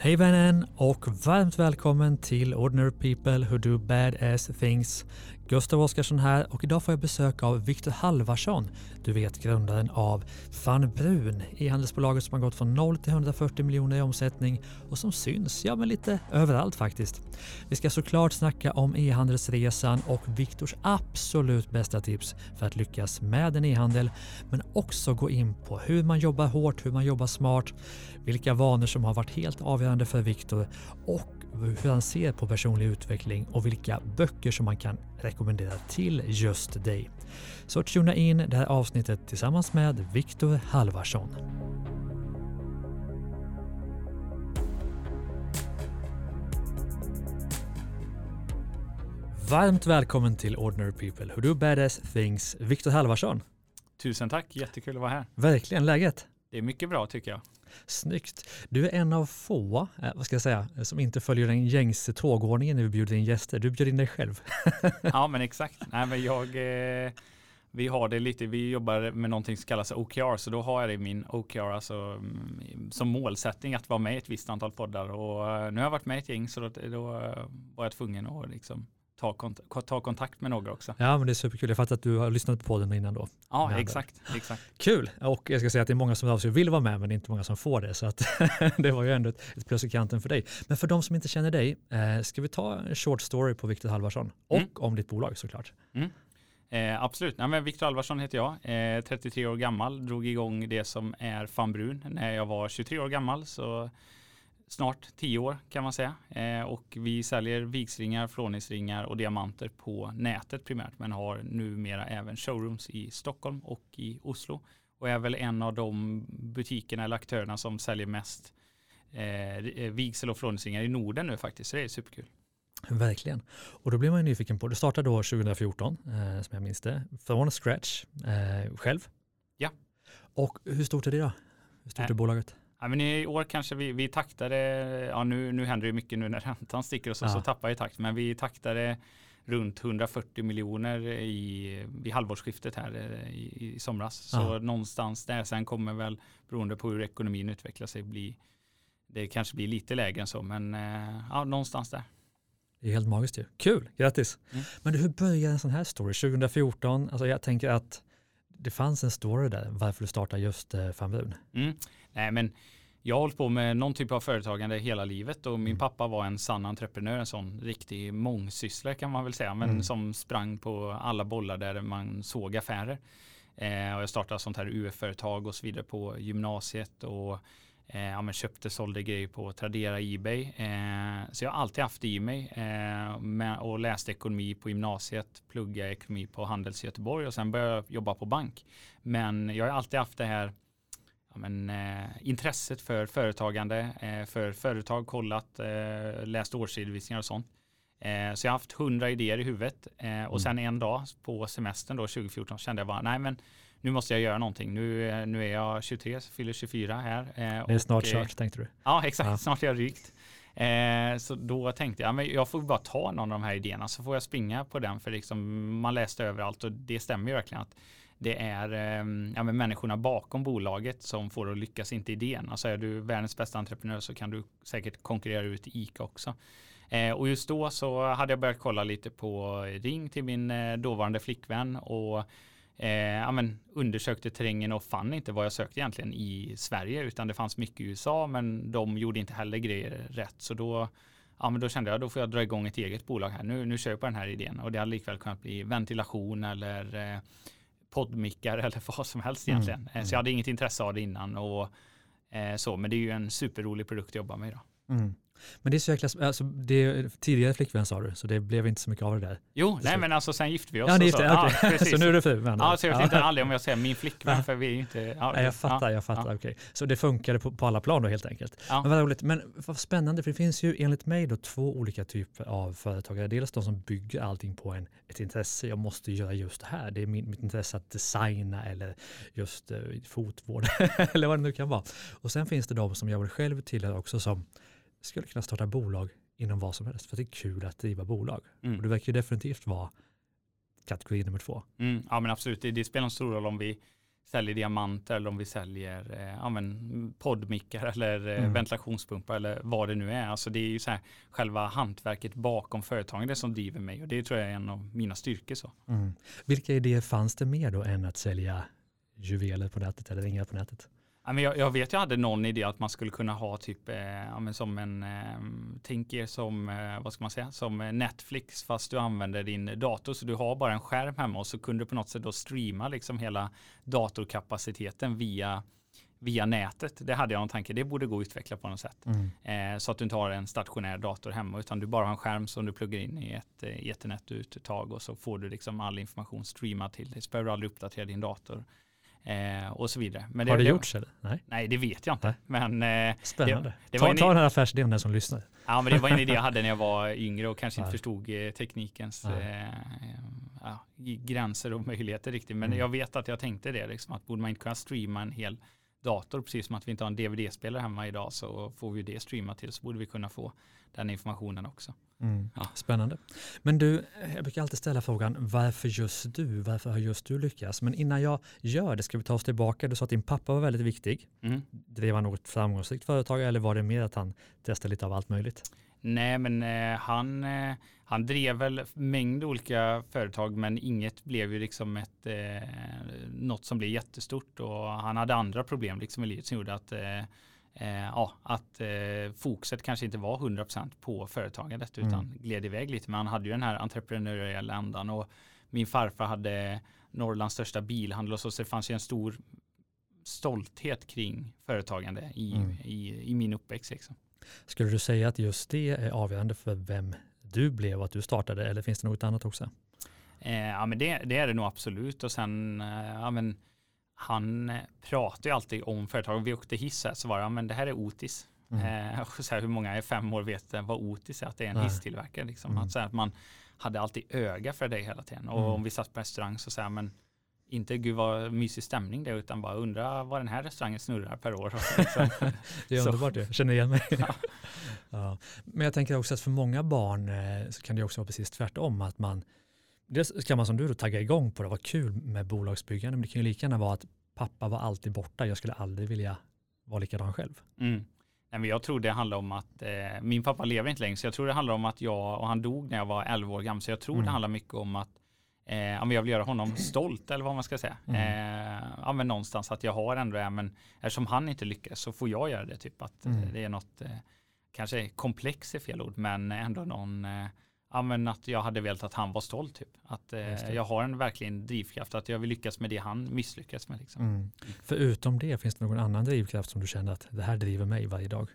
Hej vännen och varmt välkommen till Ordinary People Who Do Bad Ass Things. Gustav Oskarsson här och idag får jag besök av Viktor Halvarsson. Du vet grundaren av Van Brun, e-handelsbolaget som har gått från 0 till 140 miljoner i omsättning och som syns, ja men lite överallt faktiskt. Vi ska såklart snacka om e-handelsresan och Viktors absolut bästa tips för att lyckas med en e-handel, men också gå in på hur man jobbar hårt, hur man jobbar smart, vilka vanor som har varit helt avgörande för Viktor och hur han ser på personlig utveckling och vilka böcker som man kan rekommendera till just dig. Så tuna in det här avsnittet tillsammans med Viktor Halvarsson. Varmt välkommen till Ordinary People Who Do Badass Things, Viktor Halvarsson. Tusen tack, jättekul att vara här. Verkligen, läget? Det är mycket bra tycker jag. Snyggt. Du är en av få, eh, vad ska jag säga, eh, som inte följer den gängse tågordningen när vi bjuder in gäster. Du bjuder in dig själv. ja, men exakt. Nej, men jag, eh, vi har det lite, vi jobbar med någonting som kallas OKR, så då har jag det i min OKR, alltså mm, som målsättning att vara med i ett visst antal poddar. Och eh, nu har jag varit med i ett gäng, så då, då var jag tvungen att liksom ta, kont ta kontakt med några också. Ja, men det är superkul. Jag fattar att du har lyssnat på podden innan då. Ja, exakt, exakt. Kul! Och jag ska säga att det är många som av sig vill vara med, men det är inte många som får det. Så att det var ju ändå ett plus i kanten för dig. Men för de som inte känner dig, eh, ska vi ta en short story på Viktor Halvarsson och mm. om ditt bolag såklart. Mm. Eh, absolut. Nej, men Viktor Alvarsson heter jag, eh, 33 år gammal, drog igång det som är Fanbrun när jag var 23 år gammal. Så snart tio år kan man säga. Eh, och vi säljer vigsringar, flåningsringar och diamanter på nätet primärt men har numera även showrooms i Stockholm och i Oslo. Och är väl en av de butikerna eller aktörerna som säljer mest eh, vigsel och flåningsringar i Norden nu faktiskt. Så det är superkul. Verkligen. Och då blir man ju nyfiken på, du startade då 2014 eh, som jag minns det, från scratch eh, själv. Ja. Och hur stort är det då? Hur stort är bolaget? Ja, men I år kanske vi, vi taktade, ja nu, nu händer det mycket nu när räntan sticker och så, ja. så tappar vi takt, men vi taktade runt 140 miljoner i, vid halvårsskiftet här eh, i, i somras. Så ja. någonstans där, sen kommer väl beroende på hur ekonomin utvecklar sig bli, det kanske blir lite lägre än så, men eh, ja, någonstans där. Det är helt magiskt ju. Kul, grattis. Mm. Men hur började en sån här story? 2014, alltså jag tänker att det fanns en story där varför du startade just eh, Fanbrun. Mm. Nej, men jag har hållit på med någon typ av företagande hela livet och min mm. pappa var en sann entreprenör, en sån riktig mångsysslare kan man väl säga, men mm. som sprang på alla bollar där man såg affärer. Eh, och jag startade sånt här UF-företag och så vidare på gymnasiet och eh, ja, köpte, sålde grejer på Tradera, Ebay. Eh, så jag har alltid haft det i mig eh, med, och läste ekonomi på gymnasiet, pluggade ekonomi på Handels i Göteborg och sen började jag jobba på bank. Men jag har alltid haft det här men, eh, intresset för företagande, eh, för företag, kollat, eh, läst årsredovisningar och sånt. Eh, så jag har haft hundra idéer i huvudet eh, och mm. sen en dag på semestern då 2014 kände jag bara nej men nu måste jag göra någonting. Nu, eh, nu är jag 23, fyller 24 här. det är snart kört tänkte du? Ja exakt, ja. snart är jag rykt. så då tänkte jag, men jag får bara ta någon av de här idéerna så får jag springa på den för liksom, man läste överallt och det stämmer ju verkligen att det är ehm, ja, men människorna bakom bolaget som får att lyckas, inte idén. Alltså är du världens bästa entreprenör så kan du säkert konkurrera ut ICA också. Eh, och just då så hade jag börjat kolla lite på Ring till min eh, dåvarande flickvän och eh, ja, men undersökte terrängen och fann inte vad jag sökte egentligen i Sverige utan det fanns mycket i USA men de gjorde inte heller grejer rätt. Så då ja, men då kände jag då får jag dra igång ett eget bolag här. Nu, nu kör jag på den här idén och det hade likväl kunnat bli ventilation eller eh, poddmickar eller vad som helst egentligen. Mm. Så jag hade inget intresse av det innan och eh, så, men det är ju en superrolig produkt att jobba med idag. Mm. Men det är så jäkla, alltså det tidigare flickvän sa du, så det blev inte så mycket av det där. Jo, nej men alltså sen gifte vi oss. Ja, ni gifte, så, okay. ja, så nu är du fru Ja, så jag vet inte aldrig om jag säger min flickvän, för vi är inte... Ja, nej, jag fattar, jag fattar, ja. okej. Okay. Så det funkade på, på, alla plan då helt enkelt. Ja. Men vad roligt, men vad spännande, för det finns ju enligt mig då två olika typer av företagare. Dels de som bygger allting på en, ett intresse, jag måste göra just det här, det är min, mitt intresse att designa eller just uh, fotvård eller vad det nu kan vara. Och sen finns det de som jag väl själv tillhör också som skulle kunna starta bolag inom vad som helst för det är kul att driva bolag. Mm. Och det verkar ju definitivt vara kategori nummer två. Mm, ja men absolut, det, det spelar en stor roll om vi säljer diamanter eller om vi säljer eh, ja, men, poddmickar eller eh, Mm. ventilationspumpar eller vad det nu är. Alltså det är ju så här själva hantverket bakom företaget som driver mig och det tror jag är en av mina styrkor. Så. Mm. Vilka idéer fanns det mer då än att sälja juveler på nätet eller ringar på nätet? Men jag, jag vet jag hade någon idé att man skulle kunna ha typ eh, som en, eh, tänk er som, eh, vad ska man säga, som eh, Netflix fast du använder din dator så du har bara en skärm hemma och så kunde du på något sätt då streama liksom hela datorkapaciteten via via nätet. Det hade jag en tanke, det borde gå att utveckla på något sätt. Mm. Eh, så att du inte har en stationär dator hemma utan du bara har en skärm som du pluggar in i ett eh, ethernet-uttag och så får du liksom all information streamad till dig. Så behöver du aldrig uppdatera din dator eh, och så vidare. Men Har det det, gjorts eller? Nej, Nej, det vet jag inte. Nej. Men, eh, spännande. det var ta, en- ta den här affärsidén den som lyssnar. ja, men det var en idé jag hade när jag var yngre och kanske inte förstod eh, teknikens eh, ja, gränser och möjligheter riktigt. Men Mm. jag vet att jag tänkte det, liksom, att borde man inte kunna streama en hel dator, precis som att vi inte har en DVD-spelare hemma idag så får vi det streamat till så borde vi kunna få den informationen också. Mm. Ja. Spännande. Men du, jag brukar alltid ställa frågan varför just du? Varför har just du lyckats? Men innan jag gör det ska vi ta oss tillbaka. Du sa att din pappa var väldigt viktig. Mm. Drev han något framgångsrikt företag eller var det mer att han testade lite av allt möjligt? Nej, men eh, han, eh, han drev väl mängd olika företag, men inget blev ju liksom ett, eh, något som blev jättestort och han hade andra problem liksom i livet som gjorde att eh, eh, ja, att eh, fokuset kanske inte var 100% på företagandet utan Mm. gled iväg lite. Men han hade ju den här entreprenöriella ändan och min farfar hade Norrlands största bilhandel och så, så det fanns ju en stor stolthet kring företagande i, Mm. i, i min uppväxt. Liksom. Skulle du säga att just det är avgörande för vem du blev och att du startade eller finns det något annat också? Eh, ja, men det, det är det nog absolut. Och sen, eh, ja, men han eh, pratar ju alltid om företag. Vi åkte hiss här så var det, men det här är Otis. Mm. Eh, så här, hur många i fem år vet vad Otis är? Att det är en Nej. hisstillverkare. Liksom. Mm. Att, så här, att man hade alltid öga för det hela tiden. Och Mm. om vi satt på restaurang så säger men inte gud vad mysig stämning det utan bara undra vad den här restaurangen snurrar per år. Det är underbart, jag känner igen mig. Ja. ja. Men jag tänker också att för många barn eh, så kan det också vara precis tvärtom. Att man, dels kan man som du då tagga igång på det, vad kul med bolagsbyggande, men det kan ju lika gärna vara att pappa var alltid borta, jag skulle aldrig vilja vara likadan själv. Mm. Nej, men jag tror det handlar om att eh, min pappa lever inte längre så jag tror det handlar om att jag och han dog när jag var 11 år gammal så jag tror Mm. det handlar mycket om att eh, ja, jag vill göra honom stolt eller vad man ska säga. Mm. Eh, ja, men någonstans att jag har ändå det men eftersom han inte lyckas så får jag göra det typ att eh, Mm. det är något eh, kanske komplex är fel ord men ändå någon Ja men att jag hade velat att han var stolt typ. Att eh, jag har en verkligen drivkraft att jag vill lyckas med det han misslyckas med. Liksom. Mm. Förutom det, finns det någon annan drivkraft som du känner att det här driver mig varje dag?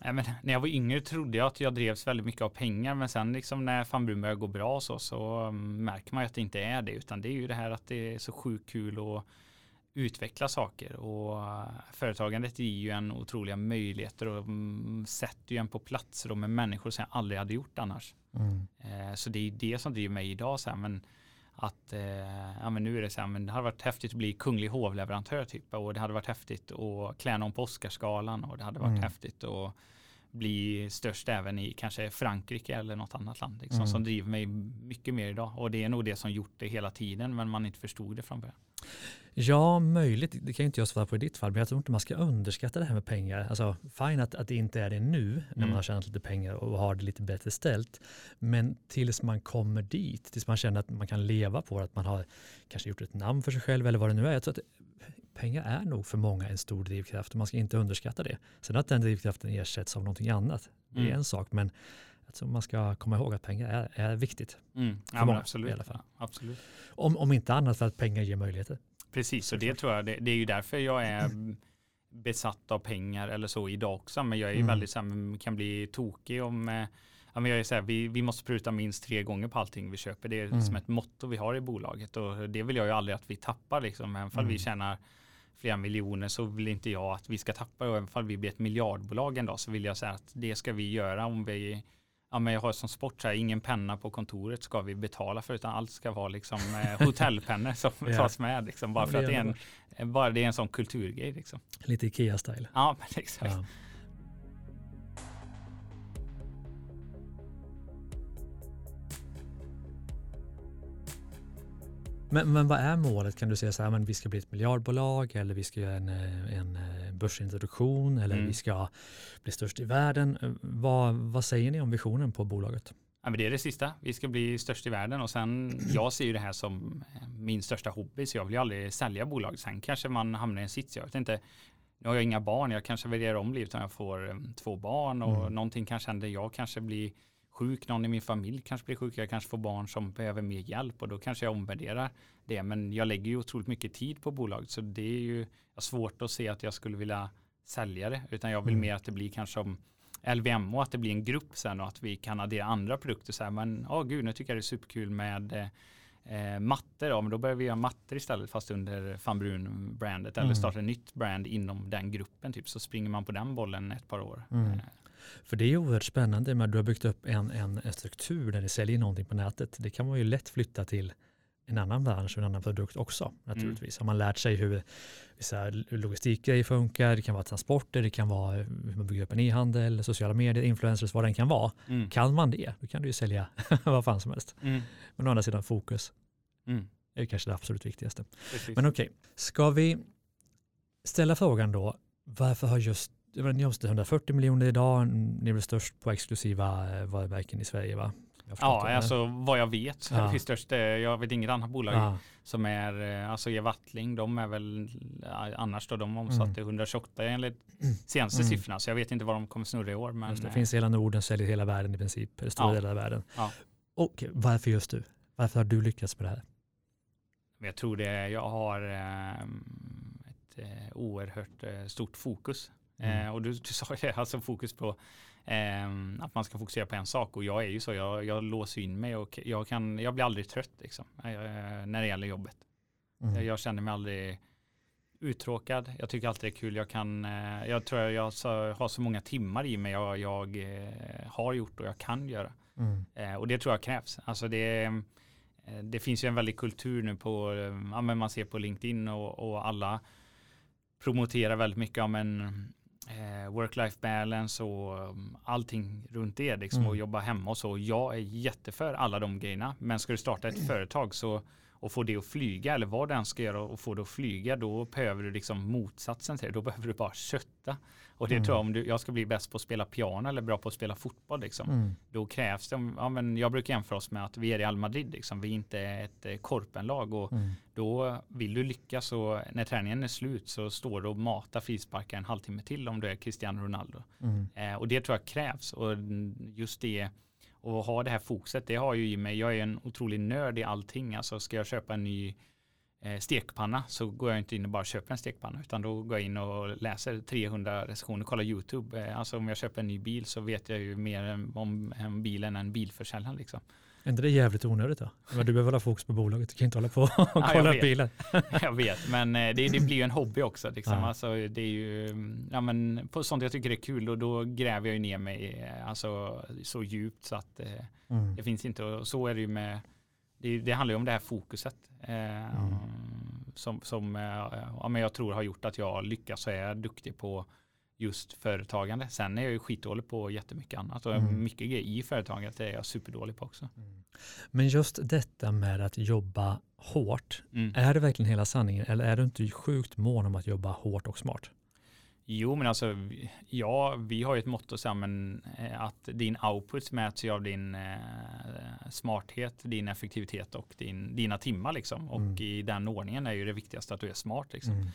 Men när jag var yngre trodde jag att jag drevs väldigt mycket av pengar men sen liksom när familjen börjar gå bra så, så um, märker man ju att det inte är det utan det är ju det här att det är så sjukt kul att utveckla saker och uh, företagandet ger ju en otroliga möjligheter och um, sätter ju en på platser och med människor som jag aldrig hade gjort annars. Mm. Eh, så det är det som driver mig idag så här, men att eh, ja, men nu är det så här, men det hade varit häftigt att bli kunglig hovleverantör typ och det hade varit häftigt att klä någon på Oscarsgalan och det hade varit Mm. häftigt att bli störst även i kanske Frankrike eller något annat land liksom, Mm. som driver mig mycket mer idag och det är nog det som gjort det hela tiden men man inte förstod det från början. Ja, möjligt. Det kan ju inte jag svara på i ditt fall, men jag tror inte man ska underskatta det här med pengar. Alltså, fine att, att det inte är det nu, när Mm. man har tjänat lite pengar och har det lite bättre ställt. Men tills man kommer dit, tills man känner att man kan leva på det, att man har kanske gjort ett namn för sig själv eller vad det nu är. Jag tror att pengar är nog för många en stor drivkraft och man ska inte underskatta det. Sen att den drivkraften ersätts av någonting annat, det är Mm. en sak, men tror man ska komma ihåg att pengar är, är viktigt. Mm. Ja, många, men absolut. i alla fall. Ja, absolut. Om, om inte annat för att pengar ger möjligheter. Precis, och det tror jag, det, det är ju därför jag är besatt av pengar eller så idag också. Men jag är ju Mm. väldigt så här, kan bli tokig om eh, Ja, men jag är så här, vi, vi måste pruta minst tre gånger på allting vi köper. Det är Mm. som ett motto vi har i bolaget och det vill jag ju aldrig att vi tappar. Liksom. Även vi Mm. tjänar flera miljoner så vill inte jag att vi ska tappa. Och även om vi blir ett miljardbolag en dag så vill jag säga att det ska vi göra om vi Ja, men jag har som sport så här, ingen penna på kontoret ska vi betala för utan allt ska vara liksom eh, hotellpennor som Ja. tas med liksom, bara för att det är en, bara det är en sån kulturgrej liksom. Lite Ikea-style. Ja, men exakt. Ja. Men, men vad är målet? Kan du säga så här, men vi ska bli ett miljardbolag eller vi ska göra en, eh, en börsintroduktion eller Mm. vi ska bli störst i världen. Eh, Vad, vad säger ni om visionen på bolaget? Ja, men det är det sista. Vi ska bli störst i världen och sen jag ser ju det här som eh, min största hobby så jag vill ju aldrig sälja bolag. Sen kanske man hamnar i en sits. Jag vet inte. Nu har jag inga barn. Jag kanske väljer om livet om jag får eh, två barn och Mm. någonting kanske händer. Jag kanske blir sjuk. Någon i min familj kanske blir sjuk. Jag kanske får barn som behöver mer hjälp och då kanske jag omvärderar det. Men jag lägger ju otroligt mycket tid på bolaget så det är ju svårt att se att jag skulle vilja sälja det utan jag vill Mm. mer att det blir kanske som LVMH, att det blir en grupp sen och att vi kan addera andra produkter. Så här, men åh gud, nu tycker jag det är superkul med eh, mattor. Ja, men då börjar vi göra mattor istället fast under van Brun-brandet eller Mm. starta ett nytt brand inom den gruppen. Typ. Så springer man på den bollen ett par år. Mm. För det är ju oerhört spännande att du har byggt upp en, en, en struktur där ni säljer någonting på nätet. Det kan man ju lätt flytta till en annan bransch och en annan produkt också naturligtvis. Har man lärt sig hur vissa logistikgrejer funkar, det kan vara transporter, det kan vara hur man bygger upp en e-handel, sociala medier, influencers, vad den kan vara. Mm. Kan man det, då kan du ju sälja vad fan som helst. Mm. Men å andra sidan fokus Mm. är kanske det absolut viktigaste. Precis. Men okej, ska vi ställa frågan då, varför har just jag vet, ni omsätter 140 miljoner idag, ni är väl störst på exklusiva eh, varumärken i Sverige va? Ja, det, alltså vad jag vet. Ja. vi störst, eh, jag vet inget annat bolag ja. som är, eh, alltså Evattling, de är väl annars då, de omsatte 128 enligt senaste Mm. siffrorna, så jag vet inte vad de kommer snurra i år. Men, det, eh, finns i hela Norden, säljer hela världen i princip, eller stora Ja. delar av världen. Ja. Och varför just du? Varför har du lyckats med det här? Jag tror det, jag har eh, ett oerhört stort fokus. Mm. Eh, och du, du sa ju det, alltså fokus på eh, att man ska fokusera på en sak. Och jag är ju så, jag, jag låser in mig och jag, kan, jag blir aldrig trött liksom, eh, när det gäller jobbet. Mm. Jag, jag känner mig aldrig uttråkad. Jag tycker alltid det är kul. Jag, kan, eh, jag tror jag så, har så många timmar i mig jag, jag har gjort och jag kan göra. Mm. Och det tror jag krävs. Alltså det, det finns ju en väldig kultur nu på, ja, man ser på LinkedIn och, och alla promoterar väldigt mycket om en eh, work-life balance och um, allting runt det liksom Mm. och jobba hemma och så. Jag är jätteför alla de grejerna. Men ska du starta ett företag så och få det att flyga eller vad den ska göra och få det att flyga då behöver du liksom motsatsen till det. Då behöver du bara kötta. Och det Mm. tror jag om du, jag ska bli bäst på att spela piano eller bra på att spela fotboll liksom Mm. då krävs det, ja, men jag brukar jämföra oss med att vi är i Real Madrid, liksom. vi är inte ett eh, korpenlag och Mm. då vill du lyckas och när träningen är slut så står du och matar frisparkar en halvtimme till om du är Cristiano Ronaldo. Mm. Eh, och det tror jag krävs och just det och ha det här fokuset, det har ju i mig, jag är en otrolig nörd i allting, alltså ska jag köpa en ny stekpanna så går jag inte in och bara köper en stekpanna utan då går jag in och läser 300 recensioner, kollar YouTube. Eh, alltså om jag köper en ny bil så vet jag ju mer om en bilen än bilförsäljaren liksom. Är inte det jävligt onödigt då? Men du behöver hålla fokus på bolaget, du kan inte hålla på och jag kolla vet. bilen. jag vet, men eh, det, det blir ju en hobby också. Liksom. Ja. Alltså, det är ju, ja, men på sånt jag tycker det är kul och då gräver jag ju ner mig eh, alltså, så djupt så att eh, Mm. det finns inte. Och så är det ju med, det, det handlar ju om det här fokuset. Eh, Mm. Som, som eh, ja, men jag tror har gjort att jag lyckas och är duktig på just företagande. Sen är jag ju skitdålig på jättemycket annat och Mm. mycket grejer i företagandet är jag superdålig på också. Mm. Men just detta med att jobba hårt, Mm. är det verkligen hela sanningen eller är du inte sjukt mån om att jobba hårt och smart? Jo, men alltså, ja, vi har ju ett motto men, eh, att din output mäts ju av din eh, smarthet, din effektivitet och din, dina timmar liksom. Och Mm. i den ordningen är ju det viktigaste att du är smart liksom. Mm.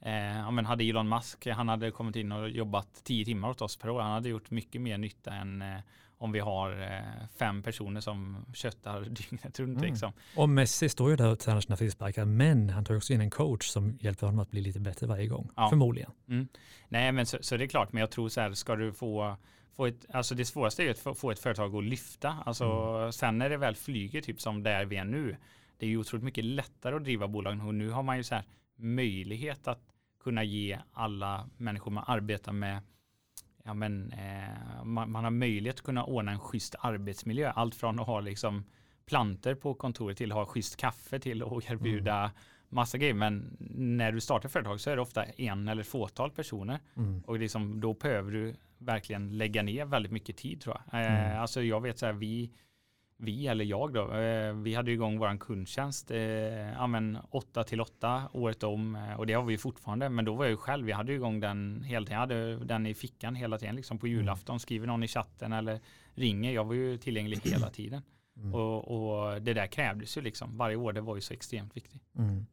Eh, ja, men hade Elon Musk, han hade kommit in och jobbat tio timmar åt oss per år. Han hade gjort mycket mer nytta än eh, om vi har eh, fem personer som köttar dygnet runt Mm. liksom. Och Messi står ju där och tränar sina frisparkar, men han tar också in en coach som hjälper honom att bli lite bättre varje gång. Ja. Förmodligen. Nej, men så, så det är klart, men jag tror så här, ska du få, få ett, alltså det svåraste är ju att få, ett företag att lyfta. Alltså Mm. sen när det väl flyger, typ som där vi är nu, det är ju otroligt mycket lättare att driva bolagen och nu har man ju så här möjlighet att kunna ge alla människor man arbetar med Ja, men, eh, man, man har möjlighet att kunna ordna en schysst arbetsmiljö. Allt från att ha liksom planter på kontoret till att ha schysst kaffe till att erbjuda massa grejer. Men när du startar företag så är det ofta en eller fåtal personer. Mm. Och liksom, då behöver du verkligen lägga ner väldigt mycket tid tror jag. Eh, Mm. Alltså jag vet så här, vi, vi eller jag då, eh, vi hade igång våran kundtjänst eh, ja, men 8 till 8 året om eh, och det har vi fortfarande. Men då var jag ju själv, vi hade igång den hela tiden, jag hade den i fickan hela tiden liksom på mm. julafton, skriver någon i chatten eller ringer, jag var ju tillgänglig hela tiden. Mm. Och, och, det där krävdes ju liksom, varje år det var ju så extremt viktigt. Mm.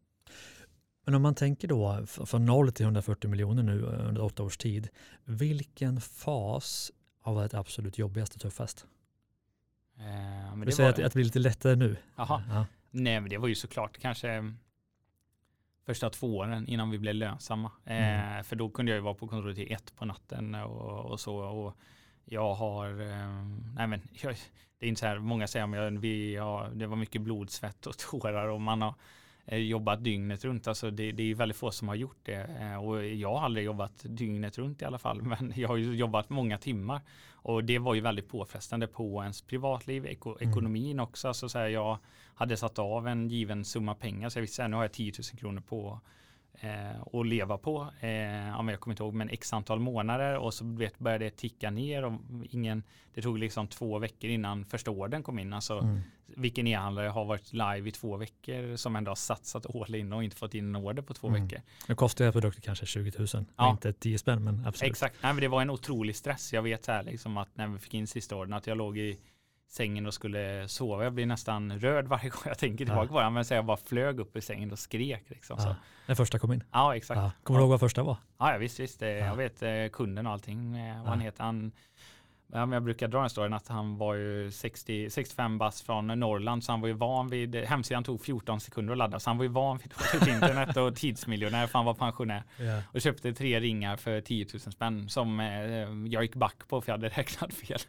Men om man tänker då från 0 till 140 miljoner nu under åtta års tid, vilken fas har varit absolut jobbigast och tuffast? Eh, men du säger var... att, att det blir lite lättare nu? Jaha. Ja. Nej, men det var ju såklart kanske första två åren innan vi blev lönsamma. Eh, mm. för då kunde jag ju vara på kontoret till ett på natten och, och så. Och jag har, eh, nej men, jag, det är inte så här, många säger vi, ja, det var mycket blod, svett och tårar och man har Eh, jobbat dygnet runt. Alltså det, det är väldigt få som har gjort det. Eh, och jag har aldrig jobbat dygnet runt i alla fall. Men jag har jobbat många timmar. Och det var ju väldigt påfrestande på ens privatliv, eko, mm. ekonomin också. Alltså så här, jag hade satt av en given summa pengar. Så jag visste att nu har jag 10 000 kronor på eh, att leva på. Eh, jag kommer inte ihåg, men x antal månader och så vet, började det ticka ner och ingen, det tog liksom två veckor innan första ordern kom in. Alltså, mm. Vilken e-handlare har varit live i två veckor som ändå har satsat all in och inte fått in en order på två mm. veckor. Nu kostar ju produkter kanske 20 000, ja. inte 10 spänn men absolut. Exakt, Nej, men det var en otrolig stress. Jag vet så här liksom att när vi fick in sista ordern att jag låg i sängen och skulle sova. Jag blir nästan röd varje gång jag tänker tillbaka på det. Men så jag bara flög upp i sängen och skrek. Liksom, ja. När första kom in? Ja, exakt. Ja. Kommer du ihåg vad första var? Ja, visst, visst. Jag vet eh, kunden och allting. Eh, vad han heter. Han, Ja, jag brukar dra den storyn att han var ju 60, 65 bass från Norrland så han var ju van vid, hemsidan tog 14 sekunder att ladda så han var ju van vid internet och tidsmiljonär för han var pensionär. Yeah. Och köpte tre ringar för 10 000 spänn som eh, jag gick back på för jag hade räknat fel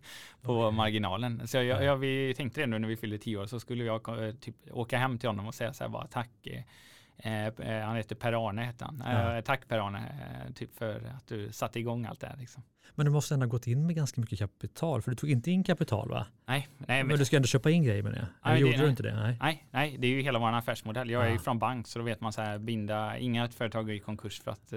på okay. marginalen. Så jag, jag, vi tänkte det nu när vi fyllde 10 år så skulle jag eh, typ åka hem till honom och säga så här bara tack eh, Eh, han heter Per-Arne hette han. Ja. Eh, tack Per-Arne eh, typ för att du satte igång allt det här. Liksom. Men du måste ändå ha gått in med ganska mycket kapital, för du tog inte in kapital va? Nej. nej men, men du ska ändå köpa in grejer med det. Nej, gjorde det, du inte det? Nej. nej. nej, det är ju hela vår affärsmodell. Jag är ju från bank så då vet man så här binda, inga företag går i konkurs för att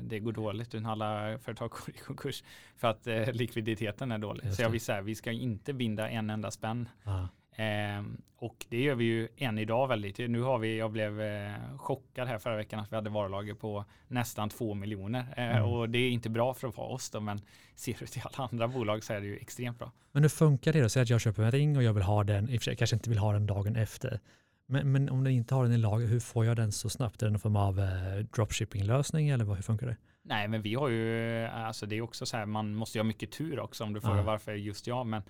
det går dåligt, utan alla företag går i konkurs för att likviditeten är dålig. Så jag vill säga, vi ska inte binda en enda spänn. Aha. Eh, och det gör vi ju än idag väldigt. Nu har vi, jag blev eh, chockad här förra veckan att vi hade varulager på nästan två miljoner. Eh, mm. Och det är inte bra för att vara oss då, men ser du till alla andra bolag så är det ju extremt bra. Men hur funkar det då? Säg att jag köper en ring och jag vill ha den, i och för sig kanske inte vill ha den dagen efter. Men, men om den inte har den i lager, hur får jag den så snabbt? Är det någon form av eh, dropshipping-lösning eller hur funkar det? Nej, men vi har ju, alltså det är också så här, man måste ju ha mycket tur också om du frågar varför just jag, men Eh,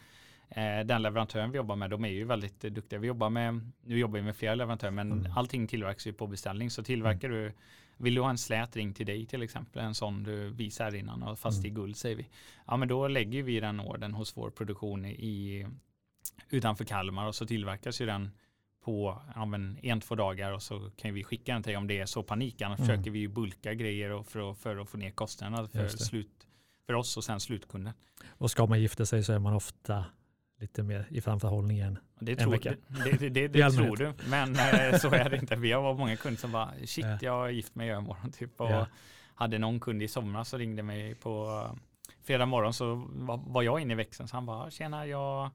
den leverantören vi jobbar med, de är ju väldigt duktiga. Vi jobbar med, nu jobbar vi med flera leverantörer, men mm. allting tillverkas ju på beställning. Så tillverkar mm. du, vill du ha en slät ring till dig till exempel, en sån du visade innan, och fast mm. i guld säger vi. Ja, men då lägger vi den orden hos vår produktion i, utanför Kalmar och så tillverkas ju den på ja, men en, två dagar och så kan vi skicka den till dig om det är så panik. Annars mm. försöker vi bulka grejer för, att, för att få ner kostnaderna för, slut, för oss och sen slutkunden. Och ska man gifta sig så är man ofta lite mer i framförhållningen det tror, det, det, det, det tror du, men eh, så är det inte. Vi har många kunder som bara, shit, ja. jag har gift mig i övermorgon typ. Och ja. hade någon kund i somras som ringde mig på fredag morgon så var jag inne i växeln. Så han bara, tjena, jag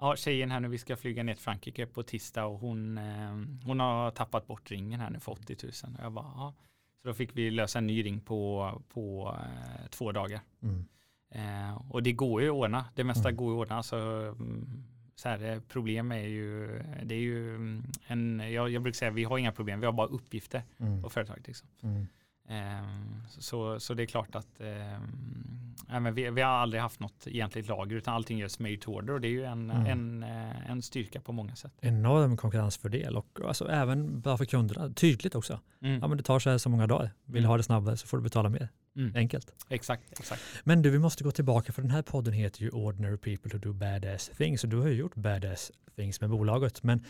Ja, tjejen här nu, vi ska flyga ner till Frankrike på tisdag och hon, eh, hon har tappat bort ringen här nu för 80 000. Och jag bara, ja. Så då fick vi lösa en ny ring på, på eh, två dagar. Mm. Eh, och det går ju att ordna, det mesta mm. går ju att ordna. Så, mm, så här, eh, problem är ju, det är ju mm, en, jag, jag brukar säga vi har inga problem, vi har bara uppgifter mm. på företaget. Liksom. Mm. Um, så, så det är klart att men vi, vi, har aldrig haft något egentligt lager utan allting görs made to order och det är ju en, mm. en, eh, en styrka på många sätt. Enorm konkurrensfördel och alltså även bara för kunderna, tydligt också. Mm. Ja, men det tar så här så många dagar, vill du ha det snabbare så får du betala mer. Mm. Enkelt. Exakt, exakt. Men du, vi måste gå tillbaka för den här podden heter ju Ordinary People Who Do Badass Things och du har ju gjort Badass Things med bolaget. Men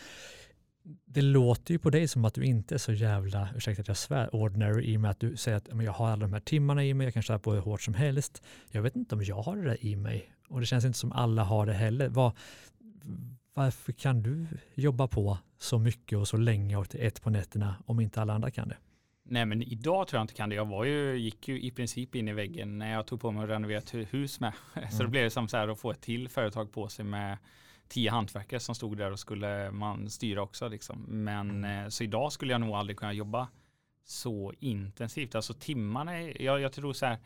det låter ju på dig som att du inte är så jävla, ursäkta att jag svär, ordinary i och med att du säger att jag har alla de här timmarna i mig, jag kan köra på hur hårt som helst. Jag vet inte om jag har det där i mig och det känns inte som alla har det heller. Var, varför kan du jobba på så mycket och så länge och till ett på nätterna om inte alla andra kan det? Nej men idag tror jag inte kan det. Jag var ju, gick ju i princip in i väggen när jag tog på mig att renovera ett hus med. Så mm. då blev det som så här att få ett till företag på sig med tio hantverkare som stod där och skulle man styra också. Liksom. Men mm. eh, så idag skulle jag nog aldrig kunna jobba så intensivt. Alltså timmarna, är, jag, jag tror så här,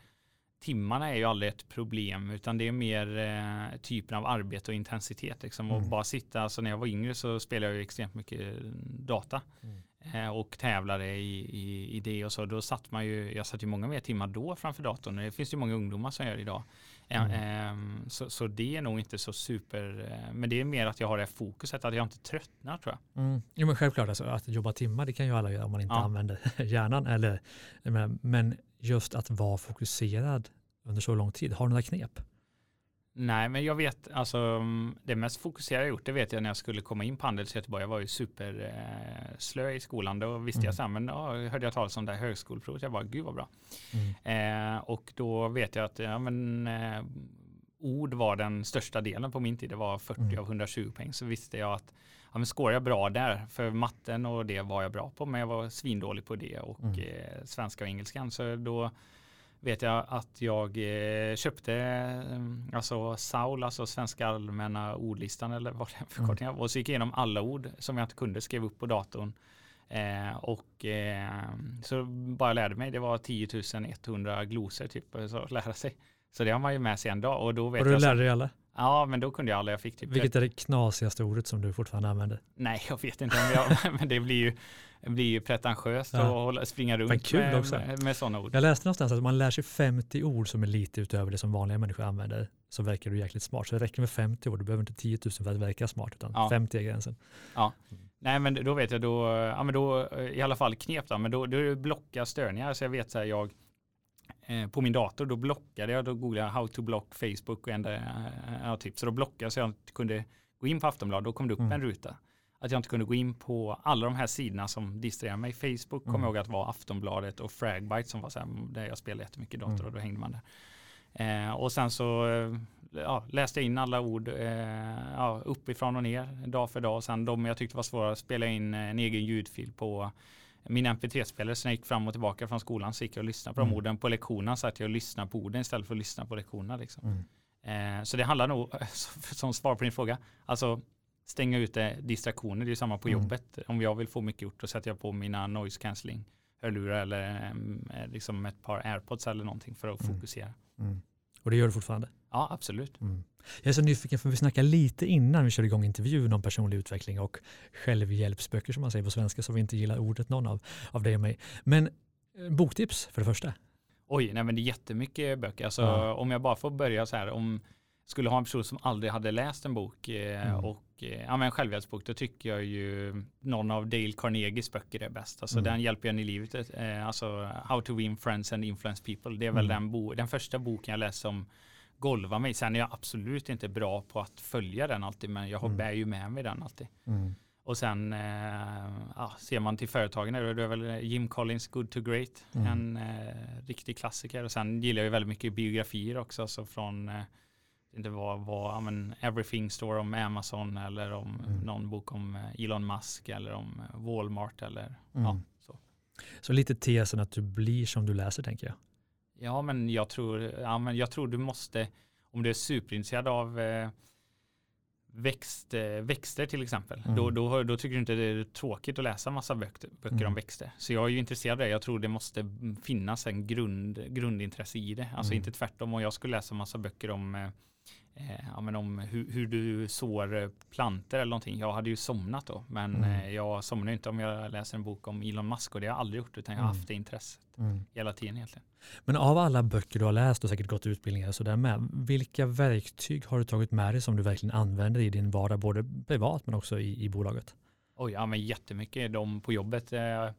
timmarna är ju aldrig ett problem utan det är mer eh, typen av arbete och intensitet. Liksom. Mm. Och bara sitta, alltså när jag var yngre så spelade jag ju extremt mycket data. Mm. Eh, och tävlade i, i, i, det och så. Då satt man ju, jag satt ju många mer timmar då framför datorn. Det finns ju många ungdomar som gör idag. Mm. Eh, så, så, det är nog inte så super, eh, men det är mer att jag har det fokuset, att jag inte tröttnar tror jag. Mm. Jo men självklart, alltså, att jobba timmar det kan ju alla göra om man inte ja. använder hjärnan. Eller, men just att vara fokuserad under så lång tid, har du några knep? Nej, men jag vet, alltså det mest fokuserade jag gjort, det vet jag när jag skulle komma in på Handels i Göteborg. Jag var ju superslö eh, i skolan. Då visste mm. jag så här, men ja, hörde jag talas om det här högskoleprovet. Jag bara, gud vad bra. Mm. Eh, och då vet jag att ja, men, eh, ord var den största delen på min tid. Det var 40 mm. av 120 poäng. Så visste jag att ja, men skårar jag bra där, för matten och det var jag bra på, men jag var svindålig på det och mm. eh, svenska och engelskan. Så då vet jag att jag eh, köpte eh, alltså Saul, alltså Svenska allmänna ordlistan eller vad det är förkortning mm. och så gick jag igenom alla ord som jag inte kunde, skrev upp på datorn. Eh, och eh, så bara lärde mig, det var 10 100 glosor typ, så lära sig. Så det har man ju med sig en dag. Och då vet och du jag lärde dig alla? Ja, men då kunde jag alla jag fick. Typ Vilket är det knasigaste ordet som du fortfarande använder? Nej, jag vet inte om jag, men det blir ju, blir ju pretentiöst ja. att springa runt med, med, med sådana ord. Jag läste någonstans att man lär sig 50 ord som är lite utöver det som vanliga människor använder så verkar du jäkligt smart. Så det räcker med 50 ord, du behöver inte 10 000 för att verka smart, utan ja. 50 är gränsen. Ja, nej men då vet jag, då, ja men då i alla fall knep då, men då, då blocka störningar. Så jag vet så här, jag, Eh, på min dator, då blockade jag, då googlade jag how to block Facebook och enda ja, typ. Så då blockade jag så jag inte kunde gå in på Aftonbladet, då kom det upp mm. en ruta. Att jag inte kunde gå in på alla de här sidorna som distraherar mig. Facebook mm. kommer jag ihåg att var Aftonbladet och Fragbite som var så här, där jag spelade jättemycket dator mm. och då hängde man där. Eh, och sen så eh, ja, läste jag in alla ord eh, ja, uppifrån och ner dag för dag. Och sen de jag tyckte var svåra spela in en egen ljudfil på min mp3-spelare så när jag gick fram och tillbaka från skolan så gick jag och lyssnade på mm. de orden. På lektionerna så att jag lyssnade på orden istället för att lyssna på lektionerna. Liksom. Mm. Eh, så det handlar nog, som svar på din fråga, alltså stänga ute distraktioner, det är samma på mm. jobbet. Om jag vill få mycket gjort då sätter jag på mina noise cancelling hörlurar eller eh, liksom ett par airpods eller någonting för att mm. fokusera. Mm. Och det gör du fortfarande? Ja, absolut. Mm. Jag är så nyfiken för vi snackade lite innan vi körde igång intervjun om personlig utveckling och självhjälpsböcker som man säger på svenska så vi inte gillar ordet någon av, av dig och mig. Men eh, boktips för det första? Oj, nej men det är jättemycket böcker. Alltså, ja. Om jag bara får börja så här, om skulle ha en person som aldrig hade läst en bok eh, mm. och eh, ja, men en självhjälpsbok, då tycker jag ju någon av Dale Carnegies böcker är bäst. Alltså mm. den hjälper en i livet. Eh, alltså How to win friends and influence people. Det är väl mm. den, den första boken jag läste som golva mig. Sen är jag absolut inte bra på att följa den alltid, men jag mm. bär ju med mig den alltid. Mm. Och sen eh, ja, ser man till företagen, det är väl Jim Collins Good to Great, mm. en eh, riktig klassiker. Och sen gillar jag väldigt mycket biografier också, alltså från eh, inte vad, vad men Everything står om Amazon eller om mm. någon bok om eh, Elon Musk eller om eh, Walmart eller ja, mm. så. Så lite tesen att du blir som du läser tänker jag. Ja, men jag tror, ja, men jag tror du måste, om du är superintresserad av eh, växt, eh, växter till exempel, mm. då, då, då, tycker du inte det är tråkigt att läsa massa böcker, böcker mm. om växter. Så jag är ju intresserad av det. Jag tror det måste finnas en grund, grundintresse i det. Alltså mm. inte tvärtom. Om jag skulle läsa massa böcker om eh, ja, men om hur, hur, du sår eh, planter eller någonting. Jag hade ju somnat då, men mm. eh, jag somnar inte om jag läser en bok om Elon Musk och det har jag aldrig gjort, utan jag har mm. haft det intresset mm. hela tiden egentligen. Men av alla böcker du har läst och säkert gått utbildningar och sådär med, vilka verktyg har du tagit med dig som du verkligen använder i din vardag, både privat men också i, i bolaget? Oj, ja men jättemycket. De på jobbet eh,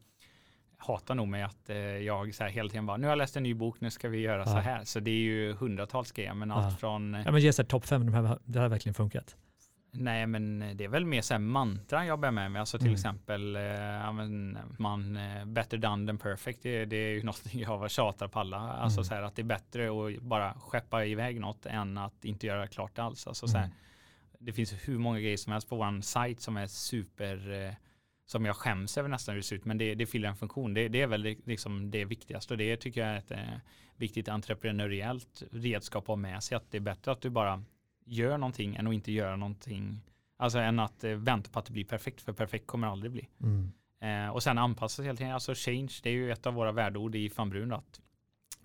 hatar nog mig att eh, jag så här hela tiden bara, nu har jag läst en ny bok, nu ska vi göra ja. så här. Så det är ju hundratals grejer, men ja. allt från... Eh, ja men ge sig topp fem, det har verkligen funkat. Nej, men det är väl mer så här mantra jag bär med mig. Alltså till mm. exempel, eh, man, eh, better done than perfect. Det, det är ju något jag tjatar på alla. Alltså mm. så här att det är bättre att bara skeppa iväg något än att inte göra klart alls. Alltså så här, mm. det finns hur många grejer som helst på vår sajt som är super eh, som jag skäms över nästan hur det ser ut, men det, det fyller en funktion. Det, det är väl liksom det viktigaste och det tycker jag är ett eh, viktigt entreprenöriellt redskap att ha med sig. Att det är bättre att du bara gör någonting än att inte göra någonting Alltså än att eh, vänta på att det blir perfekt, för perfekt kommer det aldrig bli. Mm. Eh, och sen anpassa sig hela tiden. Alltså change, det är ju ett av våra värdeord i Fanbrun att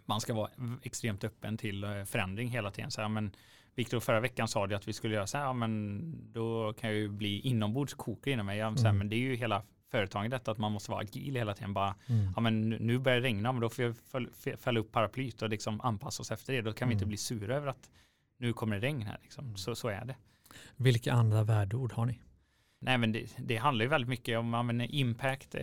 man ska vara extremt öppen till eh, förändring hela tiden. Så här, men Viktor förra veckan sa det att vi skulle göra så här, ja, men då kan jag ju bli inombords inom mig. Ja, här, Mm. Men det är ju hela företaget att man måste vara agil hela tiden. Bara, Mm. ja, men nu börjar det regna, men då får fäll- fälla upp paraplyt och liksom anpassa oss efter det. Då kan vi inte Mm. bli sura över att nu kommer det regn här. Liksom. Mm. Så, så är det. Vilka andra värdeord har ni? Nej, men det, det handlar ju väldigt mycket om men impact, eh,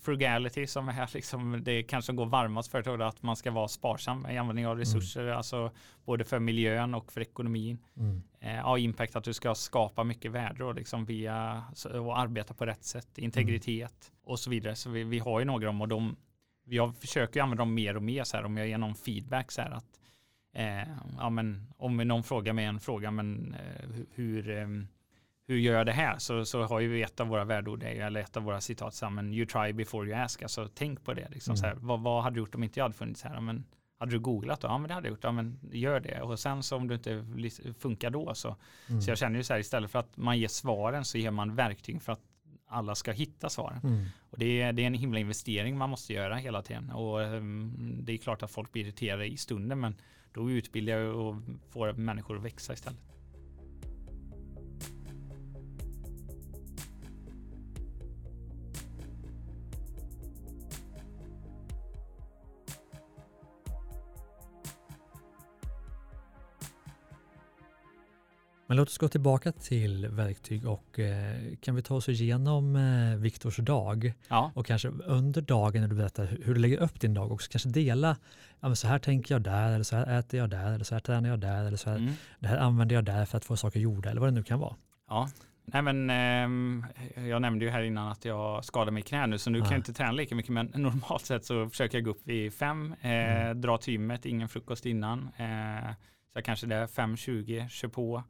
frugality som är liksom, det kanske går varmast för att man ska vara sparsam i användning av resurser, alltså både för miljön och för ekonomin. Mm. Eh, ja, impact att du ska skapa mycket värde och liksom via och arbeta på rätt sätt, integritet och så vidare. Så vi, vi har ju några om och de, jag försöker ju använda dem mer och mer så här om jag ger någon feedback så här att eh, ja, men om någon frågar mig en fråga, men eh, hur, eh, hur gör jag det här? Så, så har ju ett av våra värdeord, eller ett av våra citat, så här, men you try before you ask, alltså tänk på det. Liksom, Mm. så här, vad, vad hade du gjort om inte jag hade funnits här? Men, hade du googlat då? Ja, men det hade jag gjort. Ja, men gör det. Och sen så om det inte funkar då så. Mm. Så jag känner ju så här, istället för att man ger svaren så ger man verktyg för att alla ska hitta svaren. Mm. Och det är, det är en himla investering man måste göra hela tiden. Och ehm, det är klart att folk blir irriterade i stunden, men då utbildar jag och får människor att växa istället. Men låt oss gå tillbaka till verktyg och eh, kan vi ta oss igenom eh, Viktors dag Ja, och kanske under dagen när du berättar hur, du lägger upp din dag också kanske dela, ja, så här tänker jag där, eller så här äter jag där, eller så här tränar jag där, eller så här, mm. det här använder jag där för att få saker gjorda, eller vad det nu kan vara. ja. Nej men ehm, jag nämnde ju här innan att jag skadade mig i knä nu så nu kan Ja. jag inte träna lika mycket men normalt sett så försöker jag gå upp vid fem, eh, Mm. dra till gymmet, ingen frukost innan. Eh, så jag kanske där 5.20, kör på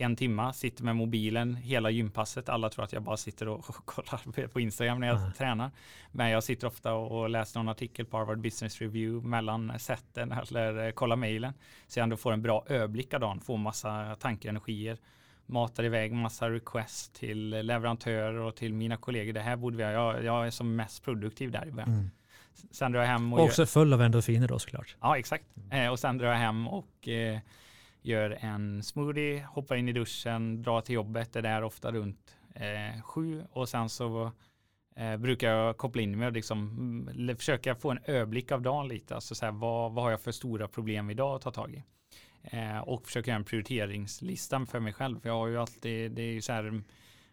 en timma, sitter med mobilen hela gympasset. Alla tror att jag bara sitter och, kollar på Instagram när jag Ja. tränar. Men jag sitter ofta och, läser någon artikel på Harvard Business Review mellan sätten eller eh, kollar mejlen. Så jag ändå får en bra överblick av dagen, får massa tankar och energier. Matar iväg massa request till leverantörer och till mina kollegor. Det här borde vi, jag, jag är som mest produktiv där i början. Mm. Sen drar jag hem och, Och gör- också full av endorfiner då såklart. Ja, exakt. Eh, och sen drar jag hem och eh, gör en smoothie, hoppar in i duschen, drar till jobbet, är där ofta runt eh, sju och sen så eh, brukar jag koppla in mig och liksom, mm, försöka få en överblick av dagen lite. Alltså så här, vad, vad har jag för stora problem idag att ta tag i? Eh, och försöka göra en prioriteringslista för mig själv. För jag har ju alltid, det är ju så här,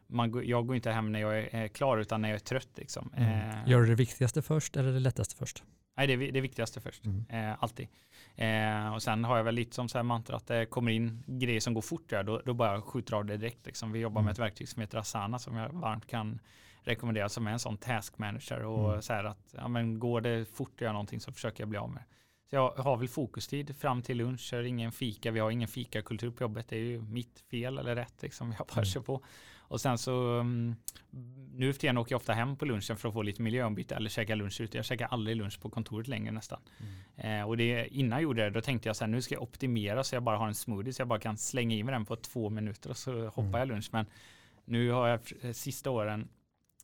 man, går- jag går inte hem när jag är, är klar utan när jag är trött. Liksom. Mm. Eh, Gör du det viktigaste först eller det lättaste först? Nej, det är det viktigaste först. Mm. Eh, alltid. Eh, och sen har jag väl lite som så här mantra att det kommer in grejer som går fort där, då, då bara skjuter av det direkt. Liksom. Vi jobbar Mm. med ett verktyg som heter Asana som jag varmt kan rekommendera som är en sån task manager och Mm. så här att ja, men går det fort att göra någonting så försöker jag bli av med det. Så jag har väl fokustid fram till lunch, kör ingen fika, vi har ingen fikakultur på jobbet, det är ju mitt fel eller rätt liksom, jag bara Mm. kör på. Och sen så mm, nu för tiden åker jag ofta hem på lunchen för att få lite miljöombyte eller käka lunch ute. Jag käkar aldrig lunch på kontoret längre nästan. Mm. Eh, och det, innan jag gjorde det, då tänkte jag så här, nu ska jag optimera så jag bara har en smoothie så jag bara kan slänga i mig den på två minuter och så hoppar Mm. jag lunch. Men nu har jag eh, sista åren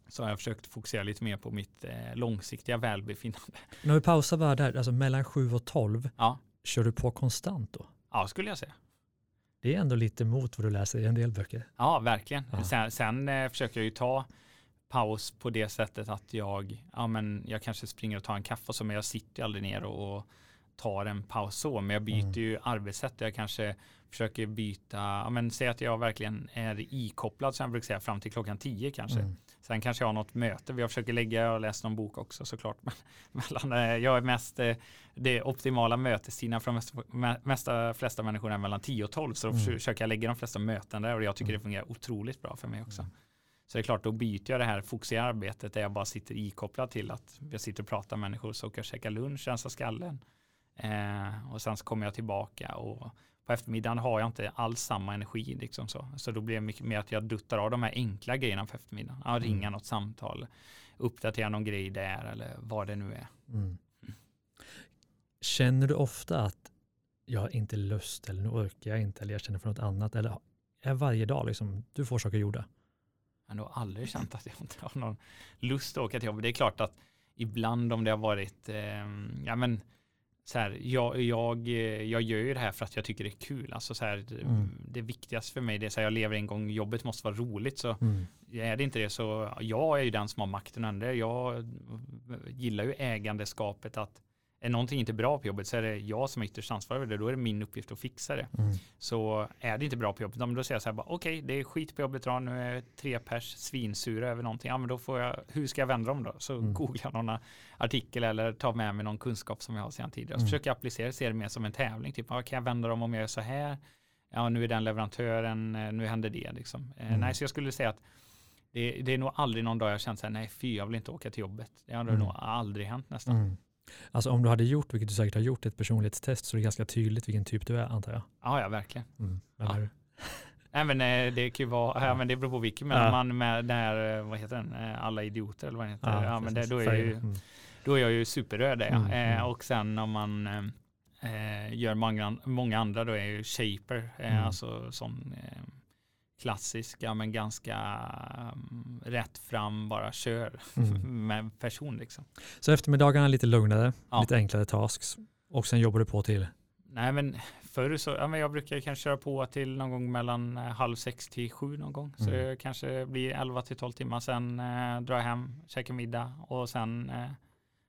så har jag försökt fokusera lite mer på mitt eh, långsiktiga välbefinnande. När vi pausar bara där, alltså mellan 7 och 12, Ja, kör du på konstant då? ja skulle jag säga. Det är ändå lite mot vad du läser i en del böcker. Ja, verkligen. Ja. Sen, sen eh, försöker jag ju ta paus på det sättet att jag, ja men jag kanske springer och tar en kaffe och så, men jag sitter ju aldrig ner och, och tar en paus så, men jag byter Mm. ju arbetssätt. Jag kanske försöker byta, ja men säg att jag verkligen är ikopplad som jag brukar säga fram till klockan tio kanske. Mm. Sen kanske jag har något möte. Jag försöker lägga, jag har läst någon bok också såklart. Men mellan, eh, jag är mest, eh, det optimala mötestiden för de mesta, me- mesta flesta människor är mellan 10 och 12. Så då Mm. försöker jag lägga de flesta möten där och jag tycker Mm. det fungerar otroligt bra för mig också. Mm. Så det är klart, då byter jag det här fokuserade arbetet där jag bara sitter ikopplad till att jag sitter och pratar med människor, så åker jag käka lunch, rensar skallen. Eh, och sen så kommer jag tillbaka och på eftermiddagen har jag inte alls samma energi. Liksom så. så då blir det mycket mer att jag duttar av de här enkla grejerna på eftermiddagen. Ja, Mm. ringa något samtal, uppdatera någon grej där eller vad det nu är. Mm. Känner du ofta att jag har inte lust eller nu orkar jag inte eller jag känner för något annat eller är varje dag liksom, du får saker gjorda? Jag har nog aldrig känt att jag inte har någon lust att åka till jobbet. Det är klart att ibland om det har varit, eh, ja men så här, jag, jag, jag gör ju det här för att jag tycker det är kul. Alltså så här, mm. Det viktigaste för mig det är så här, jag lever en gång, jobbet måste vara roligt. Så mm. är det inte det så, jag är ju den som har makten. Jag gillar ju ägandeskapet att är någonting inte bra på jobbet så är det jag som är ytterst ansvarig för det. Då är det min uppgift att fixa det. Mm. Så är det inte bra på jobbet, då säger jag så här, okej, okay, det är skit på jobbet idag, nu är tre pers svinsura över någonting. Ja, men då får jag, hur ska jag vända dem då? Så mm. googlar jag någon artikel eller tar med mig någon kunskap som jag har sedan tidigare. Så mm. försöker jag applicera, se det mer som en tävling. Typ, kan jag vända dem om jag gör så här? Ja, nu är den leverantören, eh, nu händer det liksom. Eh, mm. nej, så jag skulle säga att det, det, är nog aldrig någon dag jag känt så här, nej fy, jag vill inte åka till jobbet. Det har mm. nog aldrig hänt nästan. Alltså om du hade gjort, vilket du säkert har gjort, ett personlighetstest så är det ganska tydligt vilken typ du är antar jag. Ja, ja verkligen. Mm. Ja. Men eh, det kan ju vara, ja. men det beror på vilken, men ja. man med den här, eh, vad heter den, eh, alla idioter eller vad den heter, ja, ja men det, då, är jag ju, mm. då är jag ju superröd det. Mm, eh, mm. Och sen om man eh, gör många, många andra då är jag ju shaper, eh, mm. alltså sån klassiska men ganska um, rätt fram, bara kör mm. med person liksom. Så eftermiddagarna lite lugnare, ja. lite enklare tasks och sen jobbar du på till? Nej men förr så, ja, men jag brukar kanske köra på till någon gång mellan eh, halv sex till sju någon gång. Så mm. det kanske blir elva till tolv timmar. Sen eh, drar jag hem, käkar middag och sen eh,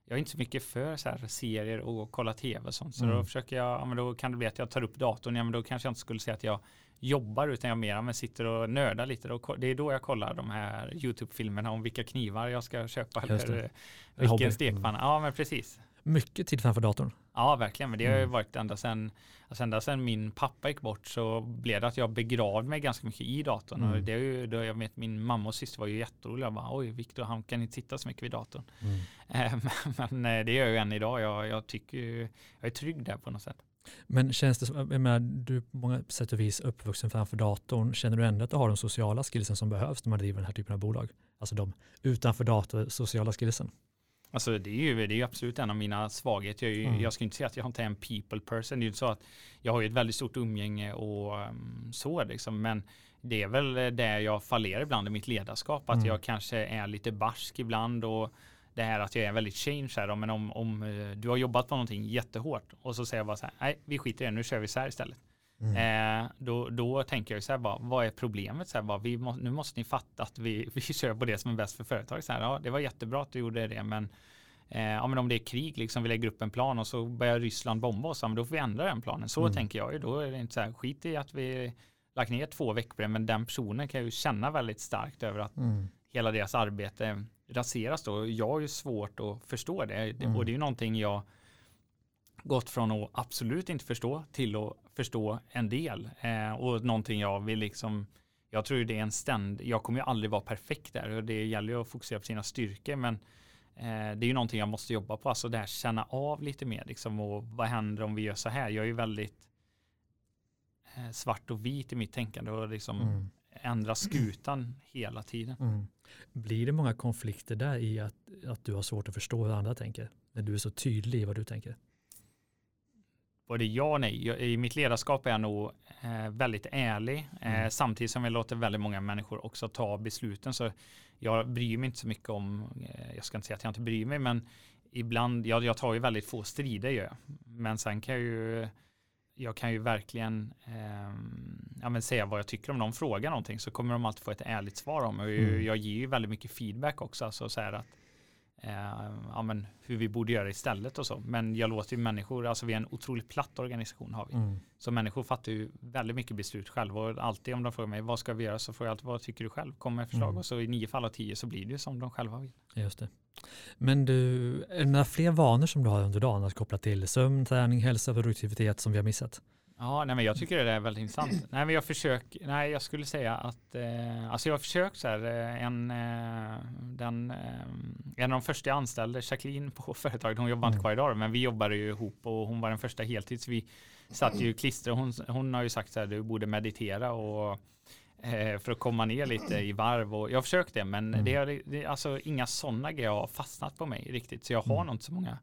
jag är inte så mycket för så här serier och kolla tv och sånt. Så mm. då försöker jag, ja, men då kan det bli att jag tar upp datorn. Ja, men då kanske jag inte skulle säga att jag jobbar utan jag mer men sitter och nördar lite. Det är då jag kollar de här YouTube-filmerna om vilka knivar jag ska köpa eller vilken stekpanna. Ja men precis. Mycket tid framför datorn. Ja verkligen, men det har ju mm. varit ända sedan, alltså ända sedan min pappa gick bort så blev det att jag begravde mig ganska mycket i datorn. Mm. Och det är ju, då jag vet, min mamma och syster var ju jätteroliga. Jag bara, Oj, Viktor, han kan inte sitta så mycket vid datorn. Mm. Eh, men eh, det gör jag ju än idag. Jag, jag tycker, jag är trygg där på något sätt. Men känns det som, jag menar, du är på många sätt och vis uppvuxen framför datorn. Känner du ändå att du har de sociala skillsen som behövs när man driver den här typen av bolag? Alltså de utanför dator sociala skillsen. Alltså det är ju det är absolut en av mina svagheter. Jag, mm. jag ska inte säga att jag inte är en people person. Det är ju så att jag har ju ett väldigt stort umgänge och um, så liksom. Men det är väl det jag fallerar ibland i mitt ledarskap. Att mm. jag kanske är lite barsk ibland och det här att jag är väldigt change här. Men om, om eh, du har jobbat på någonting jättehårt och så säger jag bara så här, nej vi skiter i det, nu kör vi så här istället. Mm. Eh, då, då tänker jag så här bara, vad är problemet? Så här, bara, vi må, nu måste ni fatta att vi, vi kör på det som är bäst för företaget. Så här, ja, det var jättebra att du gjorde det, men, eh, ja, men om det är krig, liksom, vi lägger upp en plan och så börjar Ryssland bomba oss, ja, men då får vi ändra den planen. Så mm. tänker jag ju, då är det inte så här, skit i att vi lagt ner två veckor men den personen kan ju känna väldigt starkt över att mm. hela deras arbete raseras då. Jag har ju svårt att förstå det mm. och det är ju någonting jag gått från att absolut inte förstå till att förstå en del eh, och någonting jag vill liksom jag tror det är en ständ, jag kommer ju aldrig vara perfekt där och det gäller ju att fokusera på sina styrkor men eh, det är ju någonting jag måste jobba på, alltså det här känna av lite mer liksom och vad händer om vi gör så här? Jag är ju väldigt eh, svart och vit i mitt tänkande och liksom mm. ändra skutan hela tiden. Mm. Blir det många konflikter där i att, att du har svårt att förstå hur andra tänker? När du är så tydlig i vad du tänker? Både ja och nej. I mitt ledarskap är jag nog eh, väldigt ärlig eh, mm. samtidigt som jag låter väldigt många människor också ta besluten. Så jag bryr mig inte så mycket om, eh, jag ska inte säga att jag inte bryr mig, men ibland, jag, jag tar ju väldigt få strider ju. Men sen kan jag ju, jag kan ju verkligen eh, ja, säga vad jag tycker om de frågar någonting så kommer de alltid få ett ärligt svar om. Och mm. jag ger ju väldigt mycket feedback också. Alltså så att ja, men hur vi borde göra istället och så. Men jag låter ju människor, alltså vi är en otroligt platt organisation har vi. Mm. Så människor fattar ju väldigt mycket beslut själva och alltid om de frågar mig vad ska vi göra så får jag alltid vad tycker du själv? Kom med förslag mm. och så i nio fall av tio så blir det som de själva vill. Just det. Men du, är det några fler vanor som du har under dagen att koppla till sömn, träning, hälsa, produktivitet som vi har missat? Ja, nej, men jag tycker det är väldigt intressant. nej, men jag försöker, nej, jag skulle säga att, eh, alltså jag har försökt så här, eh, en, eh, den, eh, en av de första jag anställde, Jacqueline på företaget, hon jobbar inte mm. kvar idag, men vi jobbade ju ihop och hon var den första heltids. Vi satt ju klistrade, hon, hon har ju sagt så här, du borde meditera och eh, för att komma ner lite i varv och jag har försökt det, men mm. det är, det, alltså inga sådana grejer har fastnat på mig riktigt, så jag har mm. nog inte så många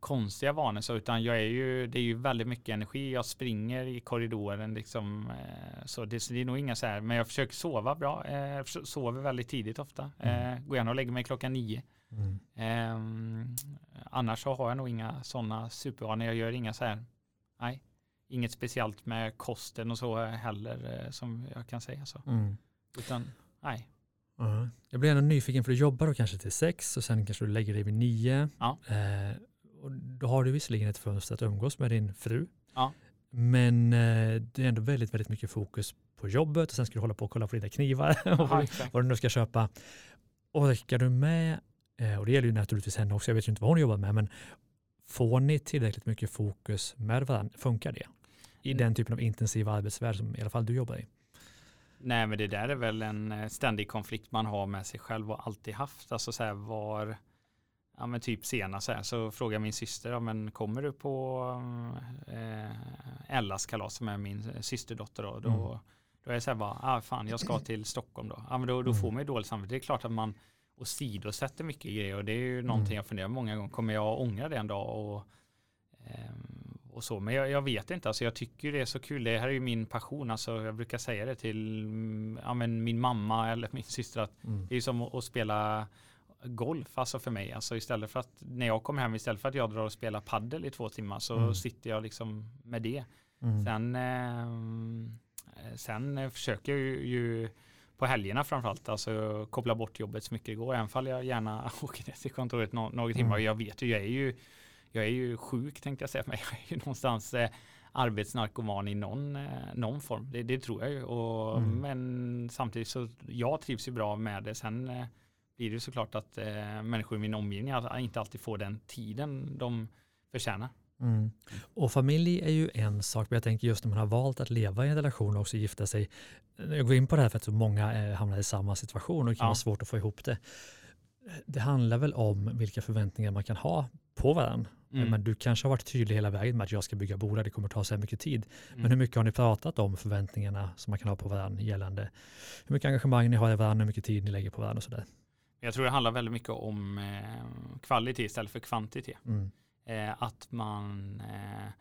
konstiga vanor så utan jag är ju, det är ju väldigt mycket energi. Jag springer i korridoren liksom. Eh, så det, det, är nog inga så här, men jag försöker sova bra. Eh, sover väldigt tidigt ofta. Mm. Eh, går gärna och lägger mig klockan nio. Mm. Eh, annars så har jag nog inga sådana supervanor. Jag gör inga så här, nej, inget speciellt med kosten och så heller eh, som jag kan säga så. Mm. Utan nej. Uh-huh. Jag blir ändå nyfiken för du jobbar då kanske till sex och sen kanske du lägger dig vid nio. Ja. Eh, då har du visserligen ett fönster att umgås med din fru. Ja. Men eh, det är ändå väldigt, väldigt mycket fokus på jobbet och sen ska du hålla på och kolla på dina knivar och Aha, vad du nu ska köpa. Orkar du med, eh, och det gäller ju naturligtvis henne också, jag vet ju inte vad hon jobbar med, men får ni tillräckligt mycket fokus med varandra? Funkar det? I mm. den typen av intensiv arbetsvärld som i alla fall du jobbar i. Nej, men det där är väl en eh, ständig konflikt man har med sig själv och alltid haft. Alltså så här var, ja men typ senast så, här, så frågar min syster, ja men kommer du på eh, Ellas kalas som är min systerdotter då? Då, mm. då är jag så här bara, ah, fan jag ska till Stockholm då. Ja men då, då får mm. man ju dåligt samvete. Det är klart att man åsidosätter mycket grejer och det är ju någonting mm. jag funderar många gånger. Kommer jag ångra det en dag? Och, eh, och så. Men jag, jag, vet inte, alltså jag tycker det är så kul. Det här är ju min passion. Alltså jag brukar säga det till ja, men min mamma eller min syster att mm. det är som att, att spela golf alltså för mig. Alltså istället för att när jag kommer hem, istället för att jag drar och spelar paddel i två timmar så mm. sitter jag liksom med det. Mm. Sen, eh, sen försöker jag ju, ju på helgerna framförallt, alltså koppla bort jobbet så mycket det går, även fall jag gärna åker ner till kontoret några, några timmar. Mm. Jag vet ju, jag är ju jag är ju sjuk tänkte jag säga, men jag är ju någonstans eh, arbetsnarkoman i någon, eh, någon form. Det, det, tror jag ju. Och, mm. Men samtidigt så jag trivs ju bra med det. Sen eh, blir det såklart att eh, människor i min omgivning inte alltid får den tiden de förtjänar. Mm. Och familj är ju en sak, men jag tänker just när man har valt att leva i en relation och också gifta sig. Jag går in på det här för att så många eh, hamnar i samma situation och det kan ja. vara svårt att få ihop det. Det handlar väl om vilka förväntningar man kan ha på varandra. Mm. Men du kanske har varit tydlig hela vägen med att jag ska bygga bolag, det kommer ta så här mycket tid. Mm. Men hur mycket har ni pratat om förväntningarna som man kan ha på varandra gällande hur mycket engagemang ni har i varandra, hur mycket tid ni lägger på varandra och sådär? Jag tror det handlar väldigt mycket om eh, kvalitet istället för kvantitet. Mm. Eh, att man eh,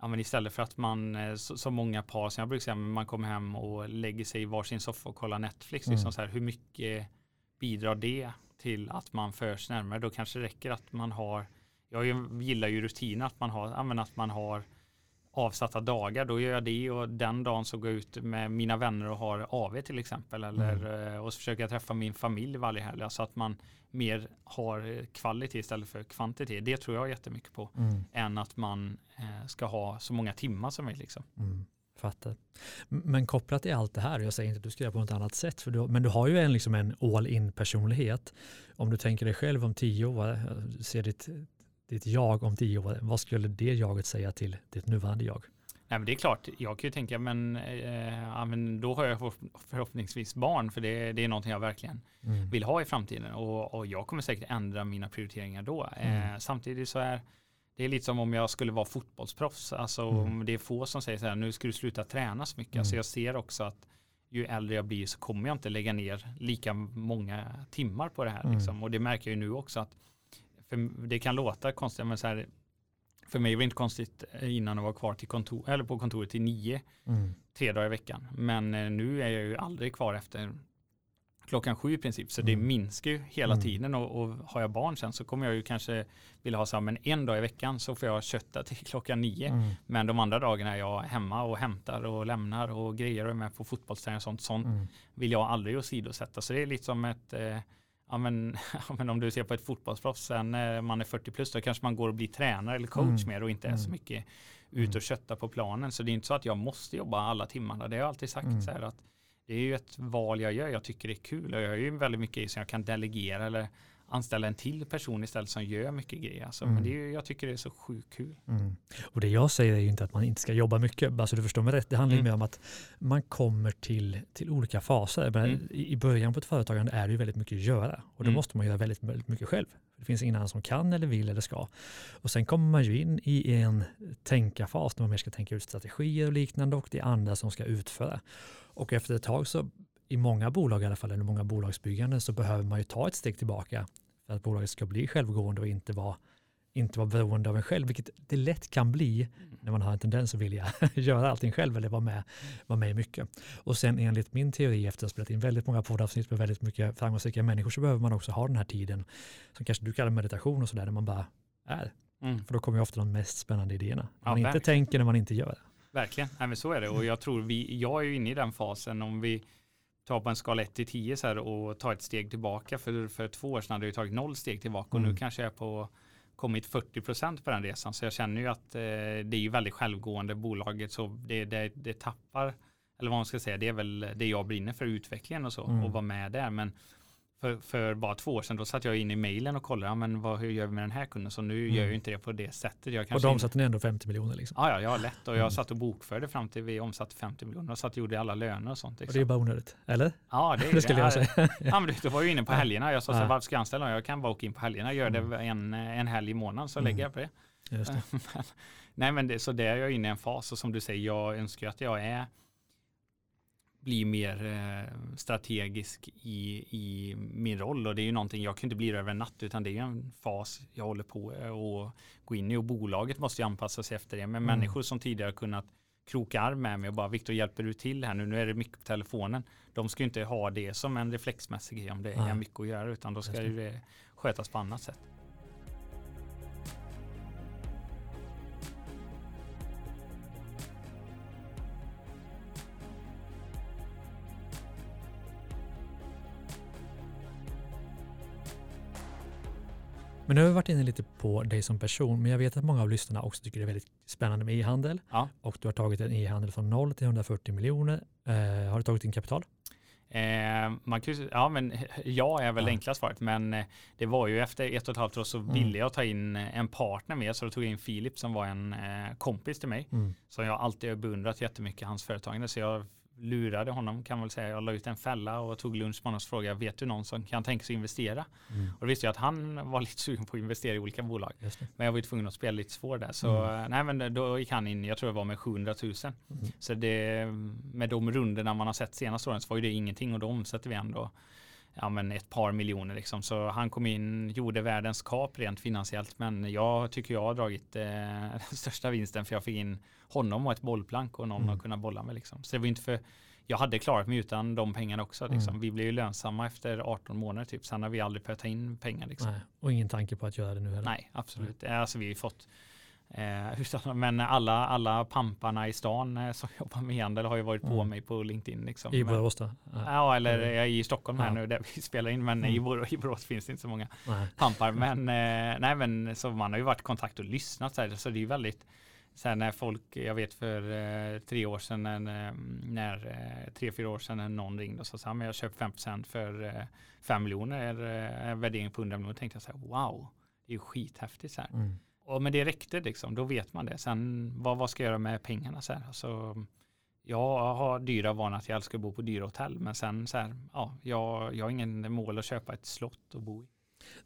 Ja, men istället för att man, eh, så, så många par, som jag brukar säga, man kommer hem och lägger sig i varsin soffa och kollar Netflix. Liksom mm. så här, hur mycket bidrar det till att man förs närmare? Då kanske det räcker att man har jag gillar ju rutiner att man har, att man har avsatta dagar, då gör jag det och den dagen så går jag ut med mina vänner och har AV till exempel eller mm. Eh, och så försöker jag träffa min familj varje helg så alltså att man mer har kvalitet istället för kvantitet. Det tror jag jättemycket på mm. än att man eh, ska ha så många timmar som möjligt. Liksom. Mm. Fattar. Men kopplat till allt det här, jag säger inte att du ska göra på något annat sätt, för du, men du har ju en, liksom en all in personlighet. Om du tänker dig själv om tio år, eh, ser ditt ditt jag om tio år, vad skulle det jaget säga till ditt nuvarande jag? Nej, men det är klart, jag kan ju tänka, men, eh, men då har jag förhoppningsvis barn, för det, det är någonting jag verkligen mm. vill ha i framtiden. Och, och, jag kommer säkert ändra mina prioriteringar då. Mm. Eh, samtidigt så är det är lite som om jag skulle vara fotbollsproffs. Alltså mm. det är få som säger så här, nu ska du sluta träna så mycket. Alltså mm. Alltså jag ser också att ju äldre jag blir så kommer jag inte lägga ner lika många timmar på det här. Mm. Liksom. Och det märker jag ju nu också att för det kan låta konstigt, men så här, för mig var det inte konstigt innan att vara kvar till kontor, eller på kontoret till nio, mm. tre dagar i veckan. Men eh, nu är jag ju aldrig kvar efter klockan sju i princip, så mm. det minskar ju hela mm. tiden och, och, har jag barn sen så kommer jag ju kanske vilja ha så här, men en dag i veckan så får jag kötta till klockan nio. Mm. Men de andra dagarna är jag hemma och hämtar och lämnar och grejer och är med på fotbollsträning och sånt. Sånt mm. vill jag aldrig åsidosätta. Så det är lite som ett eh, ja men, ja men om du ser på ett fotbollsproffs sen när man är 40 plus då kanske man går och blir tränare eller coach mm. mer och inte är så mm. mycket ut och mm. kötta på planen. Så det är inte så att jag måste jobba alla timmarna. Det har jag alltid sagt mm. så här att det är ju ett val jag gör. Jag tycker det är kul och jag har ju väldigt mycket som jag kan delegera eller anställa en till person istället som gör mycket grejer. Alltså, mm. Men det är, jag tycker det är så sjukt kul. Mm. Och det jag säger är ju inte att man inte ska jobba mycket. Alltså du förstår mig rätt. Det handlar mm. mer om att man kommer till, till olika faser. Men mm. I början på ett företagande är det ju väldigt mycket att göra och då mm. måste man göra väldigt, väldigt mycket själv. Det finns ingen annan som kan eller vill eller ska. Och sen kommer man ju in i en tänkarfas när man mer ska tänka ut strategier och liknande och det är andra som ska utföra. Och efter ett tag så i många bolag i alla fall, eller många bolagsbygganden, så behöver man ju ta ett steg tillbaka för att bolaget ska bli självgående och inte vara inte vara beroende av en själv, vilket det lätt kan bli när man har en tendens att vilja göra allting själv eller vara med, vara med i mycket. Och sen enligt min teori efter att ha spelat in väldigt många poddavsnitt med väldigt mycket framgångsrika människor så behöver man också ha den här tiden som kanske du kallar meditation och sådär, där man bara är. Mm. För då kommer ju ofta de mest spännande idéerna. Ja, man inte tänker när man inte gör. Verkligen, Nej, men så är det och jag tror vi, jag är ju inne i den fasen om vi tar på en skala 1 till 10 så här och tar ett steg tillbaka. För, för två år sedan hade jag tagit noll steg tillbaka och mm. nu kanske jag är på kommit 40 procent på den resan. Så jag känner ju att eh, det är ju väldigt självgående bolaget så det, det, det tappar, eller vad man ska säga, det är väl det jag brinner för utvecklingen och så mm. och vara med där. Men för, för, bara två år sedan då satt jag in i mejlen och kollade, ja, men vad, hur gör vi med den här kunden? Så nu mm. gör jag inte det på det sättet. Jag och de omsatte ni ändå 50 miljoner? Liksom. Ja, ja, jag har lätt och jag mm. satt och bokförde fram till vi omsatte 50 miljoner och satt och gjorde alla löner och sånt. Liksom. Och det är bara onödigt, eller? Ja, det, är det skulle jag säga. ja, men du var ju inne på helgerna. Jag sa så här, varför ska jag anställa? Jag kan bara åka in på helgerna, gör det mm. en, en helg i månaden så mm. lägger jag på det. Just det. Nej, men det, så det är jag inne i en fas och som du säger, jag önskar att jag är bli mer eh, strategisk i, i min roll och det är ju någonting jag kan inte bli över en natt utan det är en fas jag håller på att gå in i och bolaget måste ju anpassa sig efter det. Men mm. människor som tidigare kunnat kroka arm med mig och bara Viktor hjälper du till här nu, nu är det mycket på telefonen. De ska ju inte ha det som en reflexmässig grej om det är mycket att göra utan då ska det skötas på annat sätt. Men nu har vi varit inne lite på dig som person, men jag vet att många av lyssnarna också tycker det är väldigt spännande med e-handel. Ja. Och du har tagit en e-handel från 0 till 140 miljoner. Eh, har du tagit in kapital? Eh, man kan, ja, men ja är väl ja. det enkla svaret, men eh, det var ju efter ett och ett halvt år så mm. ville jag ta in en partner med, så då tog jag in Filip som var en eh, kompis till mig, mm. som jag alltid beundrat jättemycket hans företagande, så jag lurade honom kan man väl säga. Jag la ut en fälla och tog lunch med honom och frågade, vet du någon som kan tänka sig investera? Mm. Och då visste jag att han var lite sugen på att investera i olika bolag. Men jag var ju tvungen att spela lite svår där. Så mm. nej, men då gick han in, jag tror det var med 700 000. Mm. Så det, med de rundorna man har sett senaste åren så var ju det ingenting och då omsätter vi ändå ja, men ett par miljoner liksom. Så han kom in, gjorde världens kap rent finansiellt. Men jag tycker jag har dragit eh, den största vinsten för jag fick in honom och ett bollplank och någon mm. att kunna bolla med liksom. Så det var inte för jag hade klarat mig utan de pengarna också. Liksom. Mm. Vi blev ju lönsamma efter 18 månader typ. Sen har vi aldrig behövt ta in pengar. Liksom. Nej, och ingen tanke på att göra det nu heller? Nej, absolut. Nej. Alltså vi har fått Eh, men alla, alla pamparna i stan eh, som jobbar med handel har ju varit på mm. mig på LinkedIn. Liksom. I Borås då? Ja, eller mm. i Stockholm här ja. nu där vi spelar in, men mm. i, Borås, i Borås finns det inte så många nej. pampar. Men, eh, nej, men så man har ju varit i kontakt och lyssnat så, här, så det är väldigt Sen när folk, jag vet för tre år sedan, när, tre, fyra år sedan när någon ringde och sa att jag köpt 5% för eh, 5 miljoner, värdering på 100 miljoner, tänkte jag så här, wow, det är ju skithäftigt så här. Mm. Och men det räckte liksom, då vet man det. Sen vad, vad ska jag göra med pengarna så här? Alltså, jag har dyra vanor att jag älskar att bo på dyra hotell, men sen så här, ja, jag, jag har ingen mål att köpa ett slott och bo i.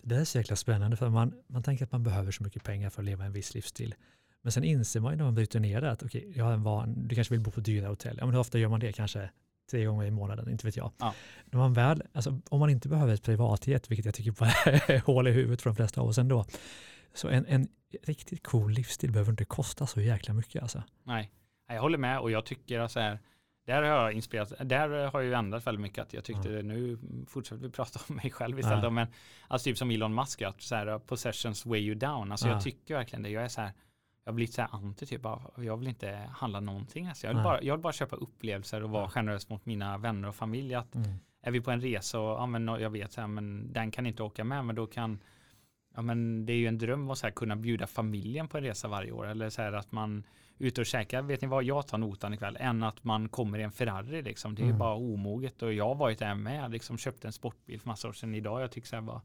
Det är så jäkla spännande för man, man tänker att man behöver så mycket pengar för att leva en viss livsstil. Men sen inser man ju när man bryter ner det att okej, okay, jag har en van, du kanske vill bo på dyra hotell. Ja, men hur ofta gör man det? Kanske tre gånger i månaden, inte vet jag. Ja. När man väl, alltså, om man inte behöver ett privatjet, vilket jag tycker bara är hål i huvudet för de flesta av oss ändå, så en, en riktigt cool livsstil behöver inte kosta så jäkla mycket. Alltså. Nej, jag håller med och jag tycker att så här, där har jag inspirerat, där har jag ändrat väldigt mycket att jag tyckte mm. nu fortsätter vi prata om mig själv istället. Mm. Men alltså typ som Elon Musk, att så här, possessions way you down. Alltså mm. jag tycker verkligen det. Jag är så här, jag har blivit så här anti typ av, jag vill inte handla någonting. Alltså jag, vill bara, jag vill bara köpa upplevelser och vara generös mot mina vänner och familj. Att mm. Är vi på en resa och ja, men, jag vet så här, men den kan inte åka med, men då kan ja men det är ju en dröm att så här, kunna bjuda familjen på en resa varje år. Eller så här att man ute och käkar, vet ni vad, jag tar notan ikväll, än att man kommer i en Ferrari liksom. Det är mm. bara omoget och jag har varit där med, liksom köpte en sportbil för massa år sedan idag. Jag tycker så här bara,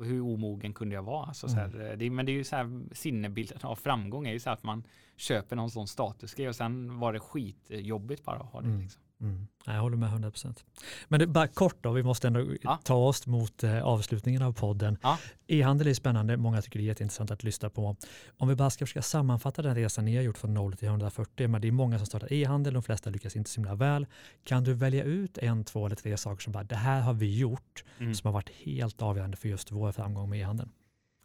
hur omogen kunde jag vara? Alltså, så här, mm. det, men det är ju så här sinnebilden av framgång är ju så att man köper någon sån statusgrej och sen var det skitjobbigt bara att ha det. Mm. Liksom. Mm. Jag håller med 100%. Men det, bara kort då, vi måste ändå ja. ta oss mot eh, avslutningen av podden. Ja. E-handel är spännande, många tycker det är jätteintressant att lyssna på. Om vi bara ska försöka sammanfatta den resan ni har gjort från 0 till 140, men det är många som startar e-handel, de flesta lyckas inte så himla väl. Kan du välja ut en, två eller tre saker som bara, det här har vi gjort, mm. som har varit helt avgörande för just vår framgång med e-handeln?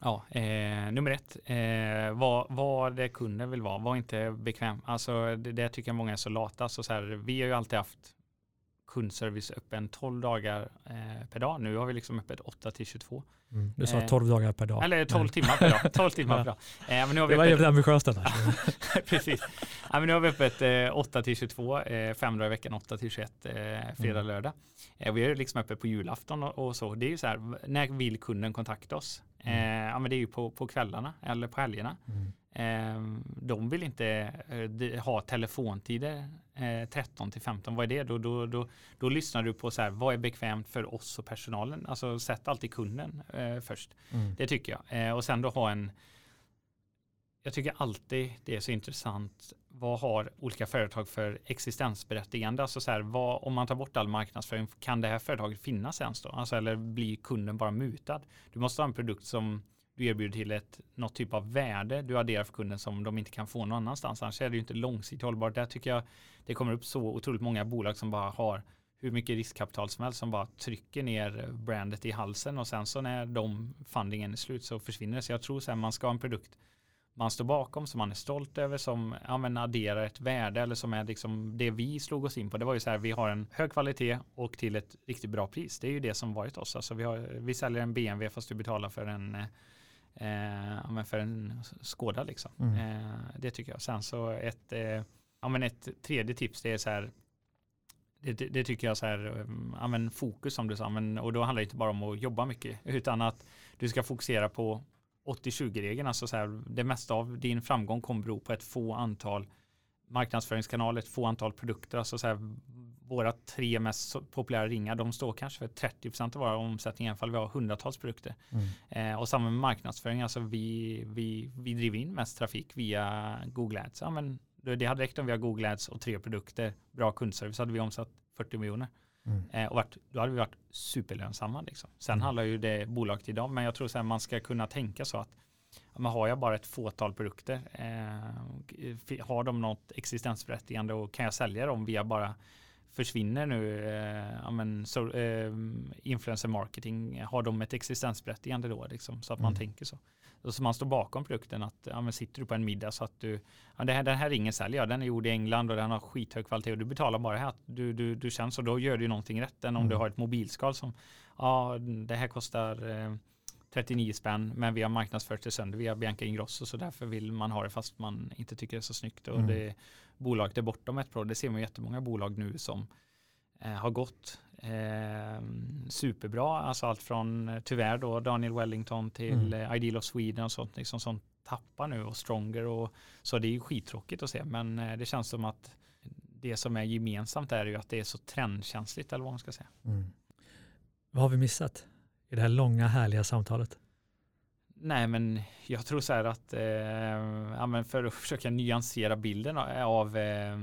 Ja, eh, nummer ett, eh, vad, vad det kunden vill vara, var inte bekväm. Alltså det, det tycker jag många är så lata. Så, så här, vi har ju alltid haft kundservice öppen 12 dagar eh, per dag. Nu har vi liksom öppet 8 till 22. Mm. Du sa 12 eh, dagar per dag. Eller 12 Nej. timmar per dag. 12 timmar per dag. Eh, men nu har vi det var jävligt ambitiöst Precis. Ja, men nu har vi öppet eh, 8 till 22, eh, fem dagar i veckan, 8 till 21, eh, fredag, mm. lördag. Eh, vi är liksom öppet på julafton och, och, så. Det är ju så här, när vill kunden kontakta oss? Mm. Eh, ja, men det är ju på, på kvällarna eller på helgerna. Mm. Eh, de vill inte ha telefontider 13 till 15. Vad är det? Då, då, då, då lyssnar du på så här, vad är bekvämt för oss och personalen? Alltså sätt alltid kunden först. Mm. Det tycker jag. och sen då ha en jag tycker alltid det är så intressant. Vad har olika företag för existensberättigande? Alltså så här, vad, om man tar bort all marknadsföring, kan det här företaget finnas ens då? Alltså, eller blir kunden bara mutad? Du måste ha en produkt som du erbjuder till ett, något typ av värde du adderar för kunden som de inte kan få någon annanstans. Annars är det ju inte långsiktigt hållbart. Där tycker jag det kommer upp så otroligt många bolag som bara har hur mycket riskkapital som helst som bara trycker ner brandet i halsen och sen så när de fundingen är slut så försvinner det. Så jag tror att man ska ha en produkt man står bakom, som man är stolt över, som ja, men adderar ett värde eller som är liksom det vi slog oss in på. Det var ju så här, vi har en hög kvalitet och till ett riktigt bra pris. Det är ju det som varit oss. Alltså vi, har, vi säljer en BMW fast du betalar för en eh, eh, för en Skoda liksom. Mm. Eh, det tycker jag. Sen så ett, eh, ja, men ett tredje tips det är så här det, det, det, tycker jag så här, ja, men fokus som du sa, men, och då handlar det inte bara om att jobba mycket, utan att du ska fokusera på 80-20-regeln, alltså så här, det mesta av din framgång kommer bero på ett få antal marknadsföringskanaler, ett få antal produkter, alltså så här, våra tre mest populära ringar, de står kanske för 30% av våra omsättning, alla fall vi har hundratals produkter. Mm. Eh, och samma med marknadsföring, alltså vi, vi, vi driver in mest trafik via Google Ads. Ja, men det hade räckt om vi har Google Ads och tre produkter, bra kundservice, hade vi omsatt 40 miljoner. Mm. Eh, och varit, då hade vi varit superlönsamma. Liksom. Sen mm. handlar ju det bolaget idag, men jag tror att man ska kunna tänka så att men har jag bara ett fåtal produkter, eh, har de något existensberättigande och kan jag sälja dem via bara försvinner nu eh, men, så, eh, influencer marketing, har de ett existensberättigande då liksom, så att man mm. tänker så. Så man står bakom produkten att men sitter du på en middag så att du, ja, det här, den här ringen säljer jag, den är gjord i England och den har skithög kvalitet och du betalar bara här, du, du, du känns så då gör du någonting rätt än om mm. du har ett mobilskal som, ja det här kostar eh, 39 spänn men vi har marknadsfört det sönder via Bianca Ingrosso så därför vill man ha det fast man inte tycker det är så snyggt och mm. det bolaget är bortom ett pro. Det ser man jättemånga bolag nu som eh, har gått eh, superbra. Alltså allt från eh, tyvärr då Daniel Wellington till mm. Eh, Ideal of Sweden och sånt liksom som tappar nu och Stronger och så det är ju skittråkigt att se men eh, det känns som att det som är gemensamt är ju att det är så trendkänsligt eller vad man ska säga. Mm. Vad har vi missat i det här långa härliga samtalet? Nej, men jag tror så här att eh, ja, för att försöka nyansera bilden av eh,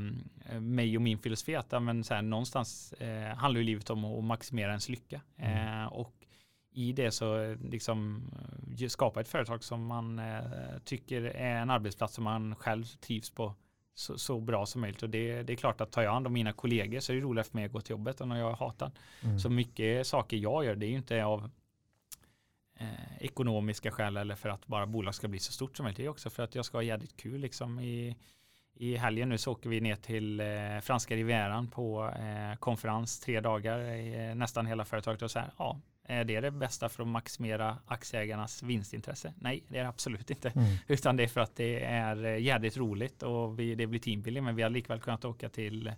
mig och min filosofi att ja, men så här, någonstans eh, handlar ju livet om att maximera ens lycka. Mm. Eh, och i det så liksom skapa ett företag som man eh, tycker är en arbetsplats som man själv trivs på så, så, bra som möjligt. Och det, det, är klart att tar jag hand om mina kollegor så är det roligare för mig att gå till jobbet än när jag hatar. Mm. Så mycket saker jag gör, det är ju inte av eh, ekonomiska skäl eller för att bara bolag ska bli så stort som möjligt. Det är också för att jag ska ha jävligt kul liksom i, i helgen nu så åker vi ner till eh, franska rivieran på eh, konferens tre dagar, eh, nästan hela företaget och så här, ja, är det det bästa för att maximera aktieägarnas vinstintresse? Nej, det är det absolut inte. Mm. Utan det är för att det är eh, jädrigt roligt och vi, det blir teambuilding, men vi har likväl kunnat åka till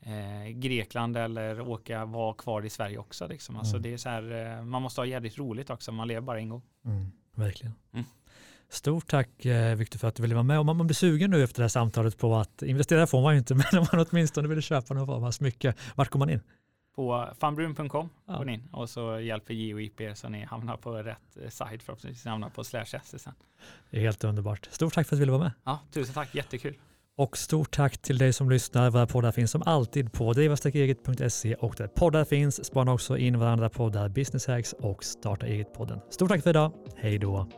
eh, Grekland eller åka, vara kvar i Sverige också. Liksom. Alltså mm. det är så här, eh, man måste ha jävligt roligt också, man lever bara en gång. Mm, verkligen. Mm. Stort tack eh, Viktor för att du ville vara med. Om man blir sugen nu efter det här samtalet på att investera får man ju inte, men om man åtminstone vill köpa någon form av smycke, vart går man in? På fanbrun.com ja. går in och så hjälper GeoIP så ni hamnar på rätt eh, sajt förhoppningsvis hamnar på slash sen. Det är helt underbart. Stort tack för att du ville vara med. Ja, tusen tack, jättekul. Och stort tack till dig som lyssnar. Våra poddar finns som alltid på drivastarkaeget.se och där poddar finns spana också in varandra poddar Business Hacks och Starta Eget-podden. Stort tack för idag. Hej då!